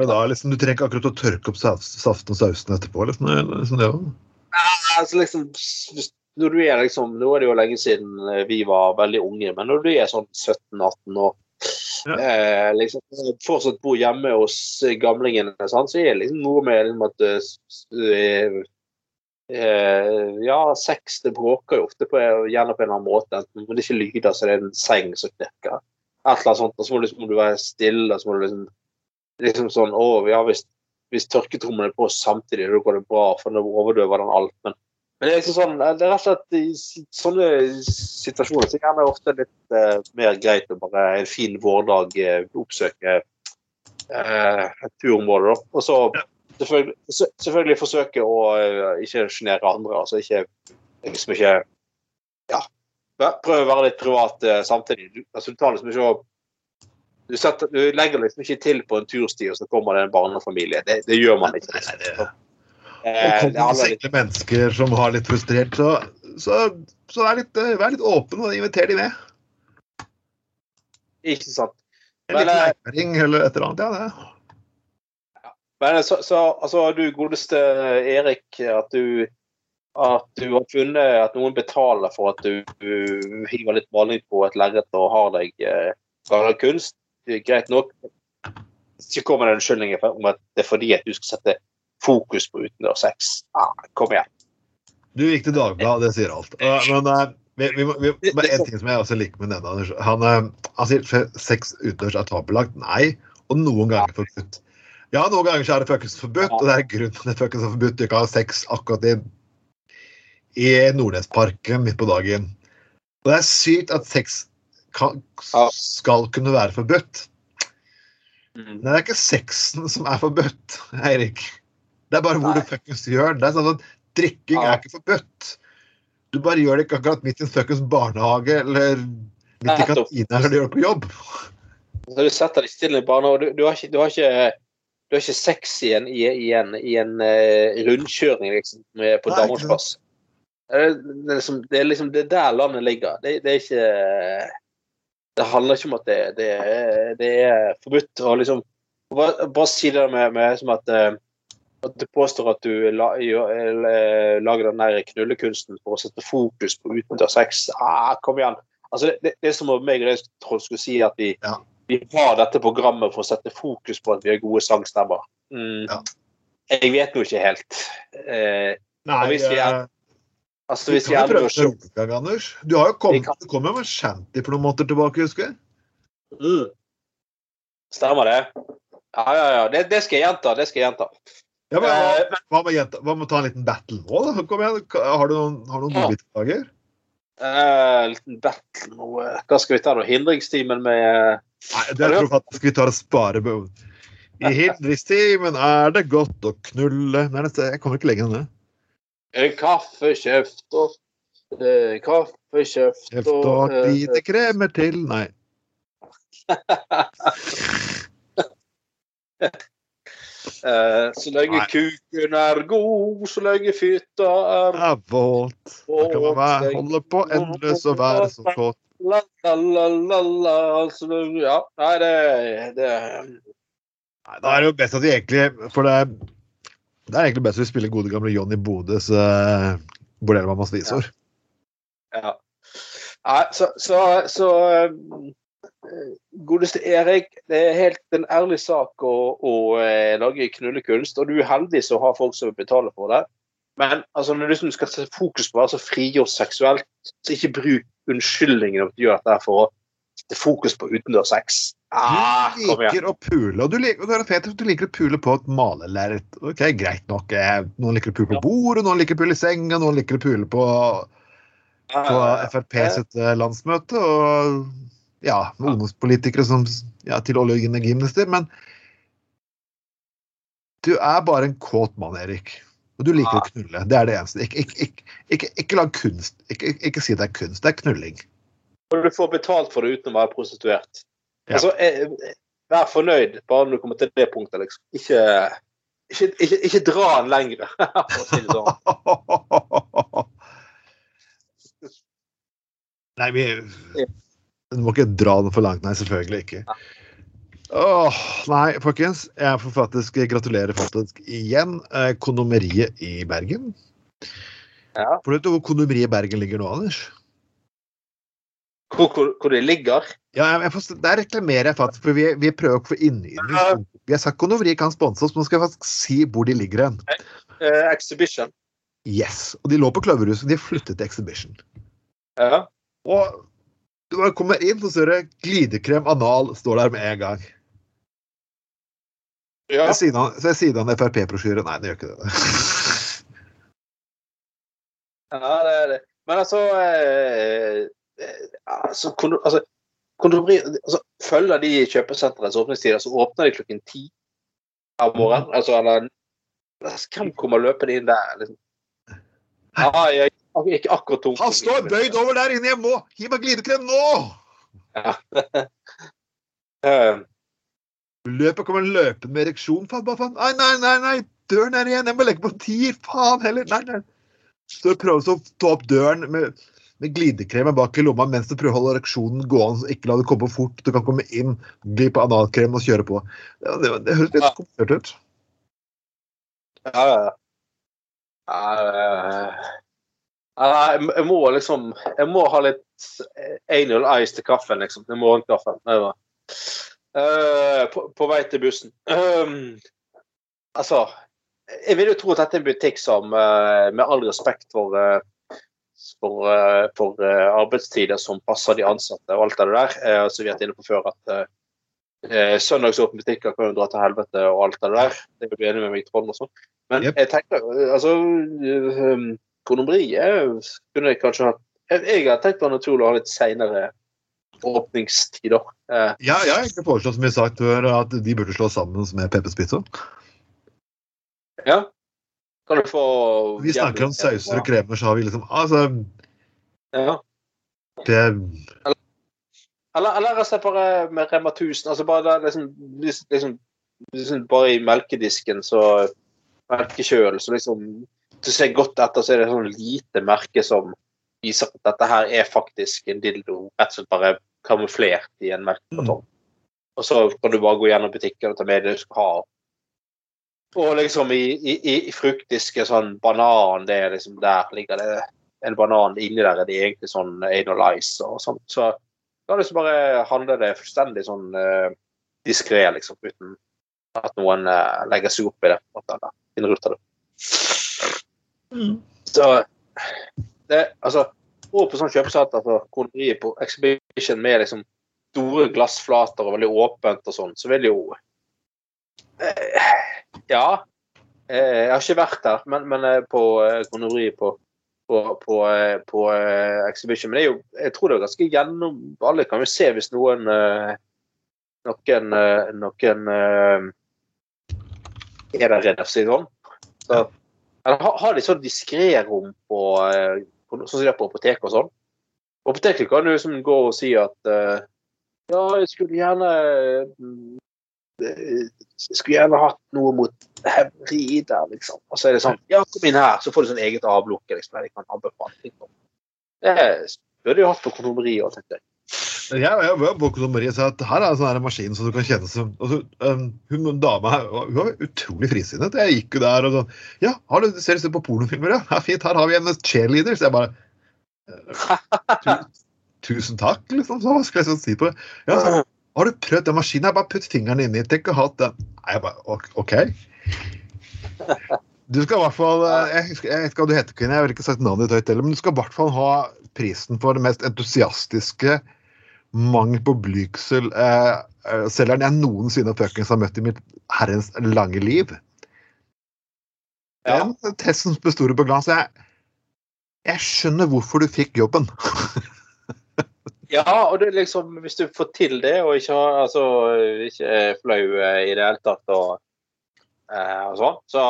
S2: da, liksom. Du trenger ikke akkurat å tørke opp saften og sausen etterpå. Liksom. Liksom det, ja,
S3: altså liksom, hvis- når du er liksom, Nå er det jo lenge siden eh, vi var veldig unge, men når du er sånn 17-18 år
S2: Ja.
S3: eh, liksom, Fortsatt bor hjemme hos eh, gamlingene, så er det liksom noe med liksom at eh, eh, Ja, sex det bråker jo ofte på, gjerne på en eller annen måte. Enten det ikke lyder, så det er en seng som knirker. Et eller annet sånt, og så må, du- så må du være stille. og så må du liksom, liksom sånn Å, ja, hvis, hvis tørketrommelen er på samtidig, da går det bra, for nå overdøver den alt. Men men det er liksom sånn, det er rett og slett i sånne situasjoner så er det ofte litt uh, mer greit å bare en fin vårdag uh, oppsøke uh, et turområde. Da. Og så selvfølgelig, så- selvfølgelig forsøke å eh, ikke sjenere andre. altså ikke liksom ikke ja, Prøve å være litt privat eh, samtidig. Du, altså, du tar liksom ikke å du, setter, du legger liksom ikke til på en tursti, og så kommer det en barnefamilie. Det, det gjør man ikke. Liksom.
S2: det-
S3: Eh,
S2: Og
S3: det
S2: kommer det
S3: litt-
S2: mennesker som har litt frustrert, så, så, så vær, litt, eh, vær litt åpen og inviter de med.
S3: Ikke sant.
S2: En liten
S3: eh,
S2: eller et eller annet. Ja, det.
S3: Men så, så altså, du godeste Erik, at du, at du har funnet at noen betaler for at du, du hiver litt maling på et lerret og har deg eh, kunst, greit nok. Ikke kommer det den unnskyldning om at det er fordi at du skal sette fokus på utendørs sex. Ah, kom igjen.
S2: Du gikk til Dagbladet, det sier alt. Men uh, vi, vi, vi, bare en ting som jeg også liker med denne. Anders. Han, uh, han sier sex utendørs er tabelagt. Nei, og noen ganger forbudt. Ja, noen ganger så er det fuckings forbudt, og det er grunnen til at det faktisk er forbudt. Du kan ha sex akkurat i, i Nordnesparken midt på dagen. Og det er sykt at sex kan, skal kunne være forbudt.
S3: Mm.
S2: Men det er ikke sexen som er forbudt, Eirik. Det er bare hvor
S3: Nei.
S2: du fuckings gjør. Det er sånn at Drikking
S3: Ja.
S2: er ikke forbudt. Du bare gjør det ikke akkurat midt i en fuckings barnehage eller midt i kantina eller du gjør det på jobb.
S3: Så du setter deg stille i barnehagen, du, du, har ikke, du, har ikke, du har ikke sex i en, i, i en, i en uh, rundkjøring liksom, med, på
S2: Nei,
S3: Danmarks plass. Det det, liksom, det er liksom det er der landet ligger. Det, det er ikke Det handler ikke om at det, det, er- det er forbudt å liksom Bare, bare si det med, med som at eh, at du påstår at du eh, lager den der knullekunsten for å sette fokus på utendørs sex. Ah, kom igjen. Altså, det, det, det er som om meg og deg Trond, skulle si at vi,
S2: Ja.
S3: vi har dette programmet for å sette fokus på at vi har gode sangstemmer. Mm.
S2: Ja.
S3: Jeg vet jo ikke helt. Eh,
S2: Nei,
S3: hvis vi er- altså, hvis vi er
S2: prøve å gang, Anders. Du har jo kommet,
S3: kan-
S2: du kom jo med shanty for noen måneder tilbake, husker jeg.
S3: mm. Stemmer det? Ja, ja, ja. Det, det skal jeg gjenta. Det skal jeg gjenta.
S2: Ja, men, hva,
S3: Eh,
S2: hva, med, jenta- hva med å ta en liten battle nå, da? Kom igjen. Har du noen, har du noen godbitdager?
S3: Uh, liten battle nå. eh, Hva skal vi ta da? Hindringstimen med eh,
S2: Nei, det jeg tror faktisk vi tar og sparer på. I hindringstimen er det godt å knulle Nei, jeg kommer ikke lenger enn det.
S3: En kaffekjeft og eh, Kaffekjeft
S2: Kjeft og
S3: eh,
S2: lite kremer til Nei.
S3: eh, Så lenge
S2: Nei.
S3: kuken er god, så lenge fytta er
S2: er våt. Da kan man være, holde på endeløs og være så kåt.
S3: la, la, la, la, altså, Ja, nei, det, det
S2: Nei, Da er det jo best at vi egentlig For det, det er egentlig best at vi spiller gode gamle Johnny Bodes uh, Bordellmammas visor.
S3: Ja. Nei, så, så, så eh, Godeste Erik, det er helt en ærlig sak å, å eh, lage knullekunst, og du er heldig som har folk som vil betale for det. Men altså, når du liksom skal sette fokus på å være så frigjort seksuelt, så ikke bruk unnskyldningen at du gjør dette for å sette fokus på utendørssex. Ah,
S2: Du liker å pule, og du liker, og er du liker å pule på et malelerret. Ok, greit nok. eh, Noen liker å pule på bordet, noen liker å pule i senga, noen liker å pule på, på Frp sitt eh, landsmøte. Og ja, ungdomspolitikere som ja, til olje- og energiminister. Men du er bare en kåt mann, Erik. Og du liker å knulle. Det er det eneste. Ikke, ikke, ikke, ikke, lag kunst. Ikke, si det er kunst. Det er knulling.
S3: Og du får betalt for det uten å være prostituert.
S2: Ja.
S3: Altså, eh, vær fornøyd bare når du kommer til det punktet, liksom. Ikke, ikke, ikke, ikke dra den lenger, for å si det sånn.
S2: Nei, vi Du må ikke dra den for langt. Nei, selvfølgelig ikke. Åh, nei, folkens. Jeg får faktisk gratulere faktisk igjen eh, kondomeriet i Bergen.
S3: Ja.
S2: For vet du hvor kondomeriet i Bergen ligger nå, Anders?
S3: Hvor, hvor, hvor det ligger.
S2: Ja, jeg, jeg Der reklamerer jeg faktisk, for vi, vi prøver å få innydning. Vi har sagt kondomeriet kan sponse oss, men nå skal jeg faktisk si hvor de ligger hen.
S3: Eh, exhibition.
S2: Yes. Og de lå på Kløverhuset. De flyttet til Exhibition.
S3: Ja.
S2: Og du bare kommer inn, så ser du glidekrem anal står der med en gang.
S3: ja.
S2: Ved siden av, ved siden av en Frp-brosjyre. Nei, det gjør ikke det.
S3: Ja, det er det. Men altså, eh, eh, altså, kondo, altså, kondomeri, altså Følger de kjøpesenterets åpningstider, så åpner de klokken ti av morgenen? Altså, eller Hvem kommer løpende inn der? Liksom? Ja, jeg ikke akkurat tungt.
S2: Han står bøyd over der inne! Jeg må Gi meg glidekrem nå!
S3: Ja. uh.
S2: Løpet kommer løpende med ereksjon. Faen, faen. Nei, nei, nei, nei! Døren er igjen! Jeg må legge på tier! Faen heller! Nei, nei. Så prøver å ta opp døren med, med glidekremen bak i lomma mens du prøver å holde ereksjonen gående. så Ikke la det komme for fort. Du kan komme inn, gli på analkrem og kjøre på. Det, det, det høres litt komplisert ut.
S3: ja, ja. Ja, jeg, må liksom Jeg må ha litt anal ice til kaffen, liksom. Til morgenkaffen. Eh, på, på vei til bussen. Um, altså Jeg vil jo tro at dette er en butikk som, uh, med all respekt for uh, for, eh, for eh, arbeidstider som passer de ansatte og alt det der. Eh, så vi har vært inne på før at eh, eh, søndagsåpne butikker kan jo dra til helvete og alt det der. Det er du enig med meg, Trond, og sånn. Men
S2: yep.
S3: jeg tenker eh, altså um, Kondomeriet kunne jeg kanskje hatt Jeg, jeg har tenkt på naturlig å ha litt seinere åpningstider. Eh,
S2: Ja, jeg har egentlig foreslått som vi har sagt før, at de burde slås sammen med Peppers Pizza.
S3: ja. Kan du få
S2: Vi snakker om sauser og kremer, så har vi liksom Altså,
S3: Ja.
S2: det
S3: Eller, eller slett bare med Rema 1000. Altså bare liksom, liksom, liksom, liksom Bare i melkedisken, så Melkekjøl, så liksom Du ser godt etter, så er det sånn lite merke som viser at dette her er faktisk en dildo. Rett og slett bare kamuflert i en melkekartong. Og så kan du bare gå gjennom butikken og ta med det du skal ha. Og liksom i, i, i fruktdiske sånn banan, det er liksom Der ligger det en banan inni der, er det egentlig sånn anal ice og sånt. Så da liksom bare handler det fullstendig sånn uh, diskré, liksom, uten at noen uh, legger seg opp i det. finner ut av det. Så det, altså Og på sånn kjøpesenter altså, kondomeriet på Exhibition med liksom store glassflater og veldig åpent og sånn, så vil jo eh, Ja. Eh, jeg har ikke vært der, men, men eh, på eh, kondomeriet på på, på, eh, på eh, Exhibition. Men jo, jeg tror det er ganske gjennom Alle kan jo se hvis noen eh, noen, eh, noen er der redd, for å si. Så, eller har, har de sånn diskré rom på, eh, på sånn som de har på apoteket og sånn? På apoteket kan du liksom gå og si at uh, ja, jeg skulle gjerne eh, jeg skulle gjerne hatt noe mot hemoroider, liksom. Og så er det sånn Ja, kom inn her, så får du sånn eget avlukke, liksom, der de kan anbefale ting. Det burde de hatt på kondomeriet òg, tenker jeg.
S2: Jeg, jeg var på og at her er en sånn maskin som du kan kjenne som altså, um, Hun dama her hun var utrolig frisinnet. Jeg gikk jo der og sånn Ja, har du, ser du på pornofilmer, ja? ja? Fint, her har vi en cheerleader. Så jeg bare Tusen takk, liksom. Så hva skal jeg så si på det? Ja, så, har du prøvd den maskinen? Jeg bare putt fingeren inni. Tenk å ha den. Nei, jeg bare ok-. Du skal i hvert fall eh, Jeg, husker- jeg vet ikke hva du heter, Kvinne. Jeg vil ikke sagt navnet ditt høyt heller, men du skal i hvert fall ha prisen for det mest entusiastiske mangel på blygsel eh, eh, selgeren jeg noensinne fuckings har møtt i mitt herrens lange liv.
S3: Ja.
S2: Den testen besto på glans. Jeg, jeg skjønner hvorfor du fikk jobben.
S3: Ja, og det er liksom, hvis du får til det, og ikke, har, altså, ikke er flau eh, i det hele tatt, og, eh, og sånn, så,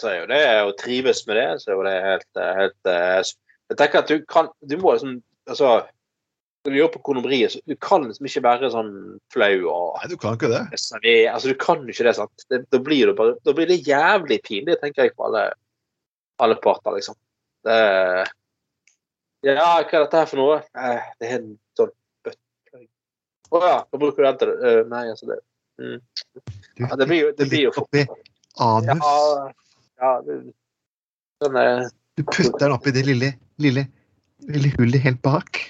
S3: så er jo det å trives med det, så er jo det helt, helt Jeg tenker at du kan Du må liksom altså, Når du gjør på kondomeriet, så du kan liksom ikke være sånn flau og
S2: Nei, du kan ikke det.
S3: Altså, du kan ikke det, sant. Det, da, blir det bare, da blir det jævlig pinlig, tenker jeg, for alle, alle parter, liksom. Det, Ja, hva er dette her for noe? Eh, det er en sånn bøtte. Å ja, da bruker du den til? Eh, nei, altså det mm. Ja, det blir jo det blir jo
S2: oppi anus.
S3: Ja, ja det, den er,
S2: Du putter den oppi det lille, lille, lille hullet helt bak.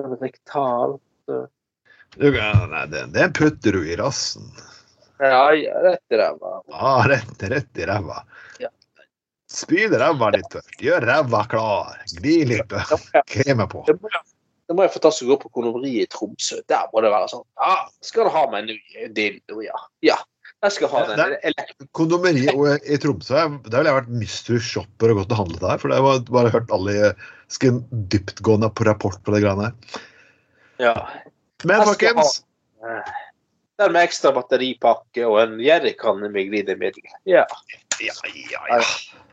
S3: Rektal
S2: Du, nei, det, det putter du i rassen.
S3: Ja, rett i ræva.
S2: Ja, rett, rett i ræva.
S3: Ja.
S2: Spyl ræva litt tørt. Gjør ræva klar. Gli litt kremet på.
S3: Det må jeg- da må jeg få ta seg opp på kondomeriet i Tromsø. Der må det være sånn. Ja, skal du ha meg en ny dildo, ja. Ja, jeg skal ha den.
S2: Det-
S3: Elekt-
S2: Kondomeri i Tromsø, der ville jeg vært mystery shopper og gått og handlet der. For det var bare hørt alle skulle dyptgående på rapport på det greiene der.
S3: Ja.
S2: Men folkens,
S3: Eh, Den med ekstra batteripakke og en jerrykanne med glidemiddel. Ja.
S2: ja, ja, ja.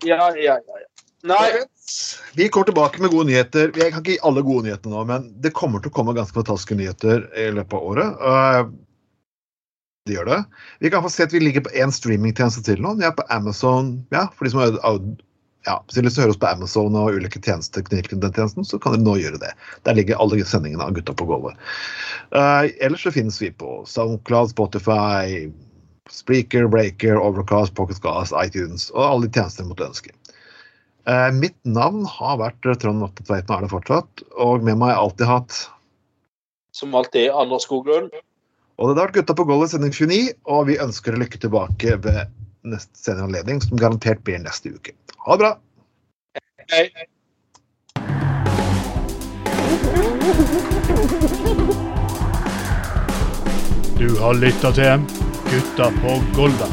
S3: Ja, ja, ja. ja. Nei,
S2: Vi kommer tilbake med gode nyheter. Jeg kan ikke gi alle gode nyhetene nå, men det kommer til å komme ganske fantastiske nyheter i løpet av året. Det gjør det. Vi kan få se at vi ligger på én streamingtjeneste til nå. Vi er på Amazon. Ja, for de som har ja, hvis dere lyst høre oss på Amazon og ulike tjenester den tjenesten, så kan dere nå gjøre det. Der ligger alle sendingene av Gutta på gulvet. Uh, ellers så finnes vi på SoundCloud, Spotify, Spreaker, Breaker, Overcast, Pocketcast, iTunes og alle de tjenestene dere måtte ønske. Uh, mitt navn har vært eh, Trond Atte Tveiten, og er det fortsatt. Og med meg har jeg alltid hatt
S3: som alltid, Anders Skoglund.
S2: Og det har vært Gutta på gulvet sending 29, og vi ønsker deg lykke tilbake ved neste senere anledning, som garantert blir neste uke. Ha det bra!
S3: Hei.
S1: Du har lytta til Gutta på Golda.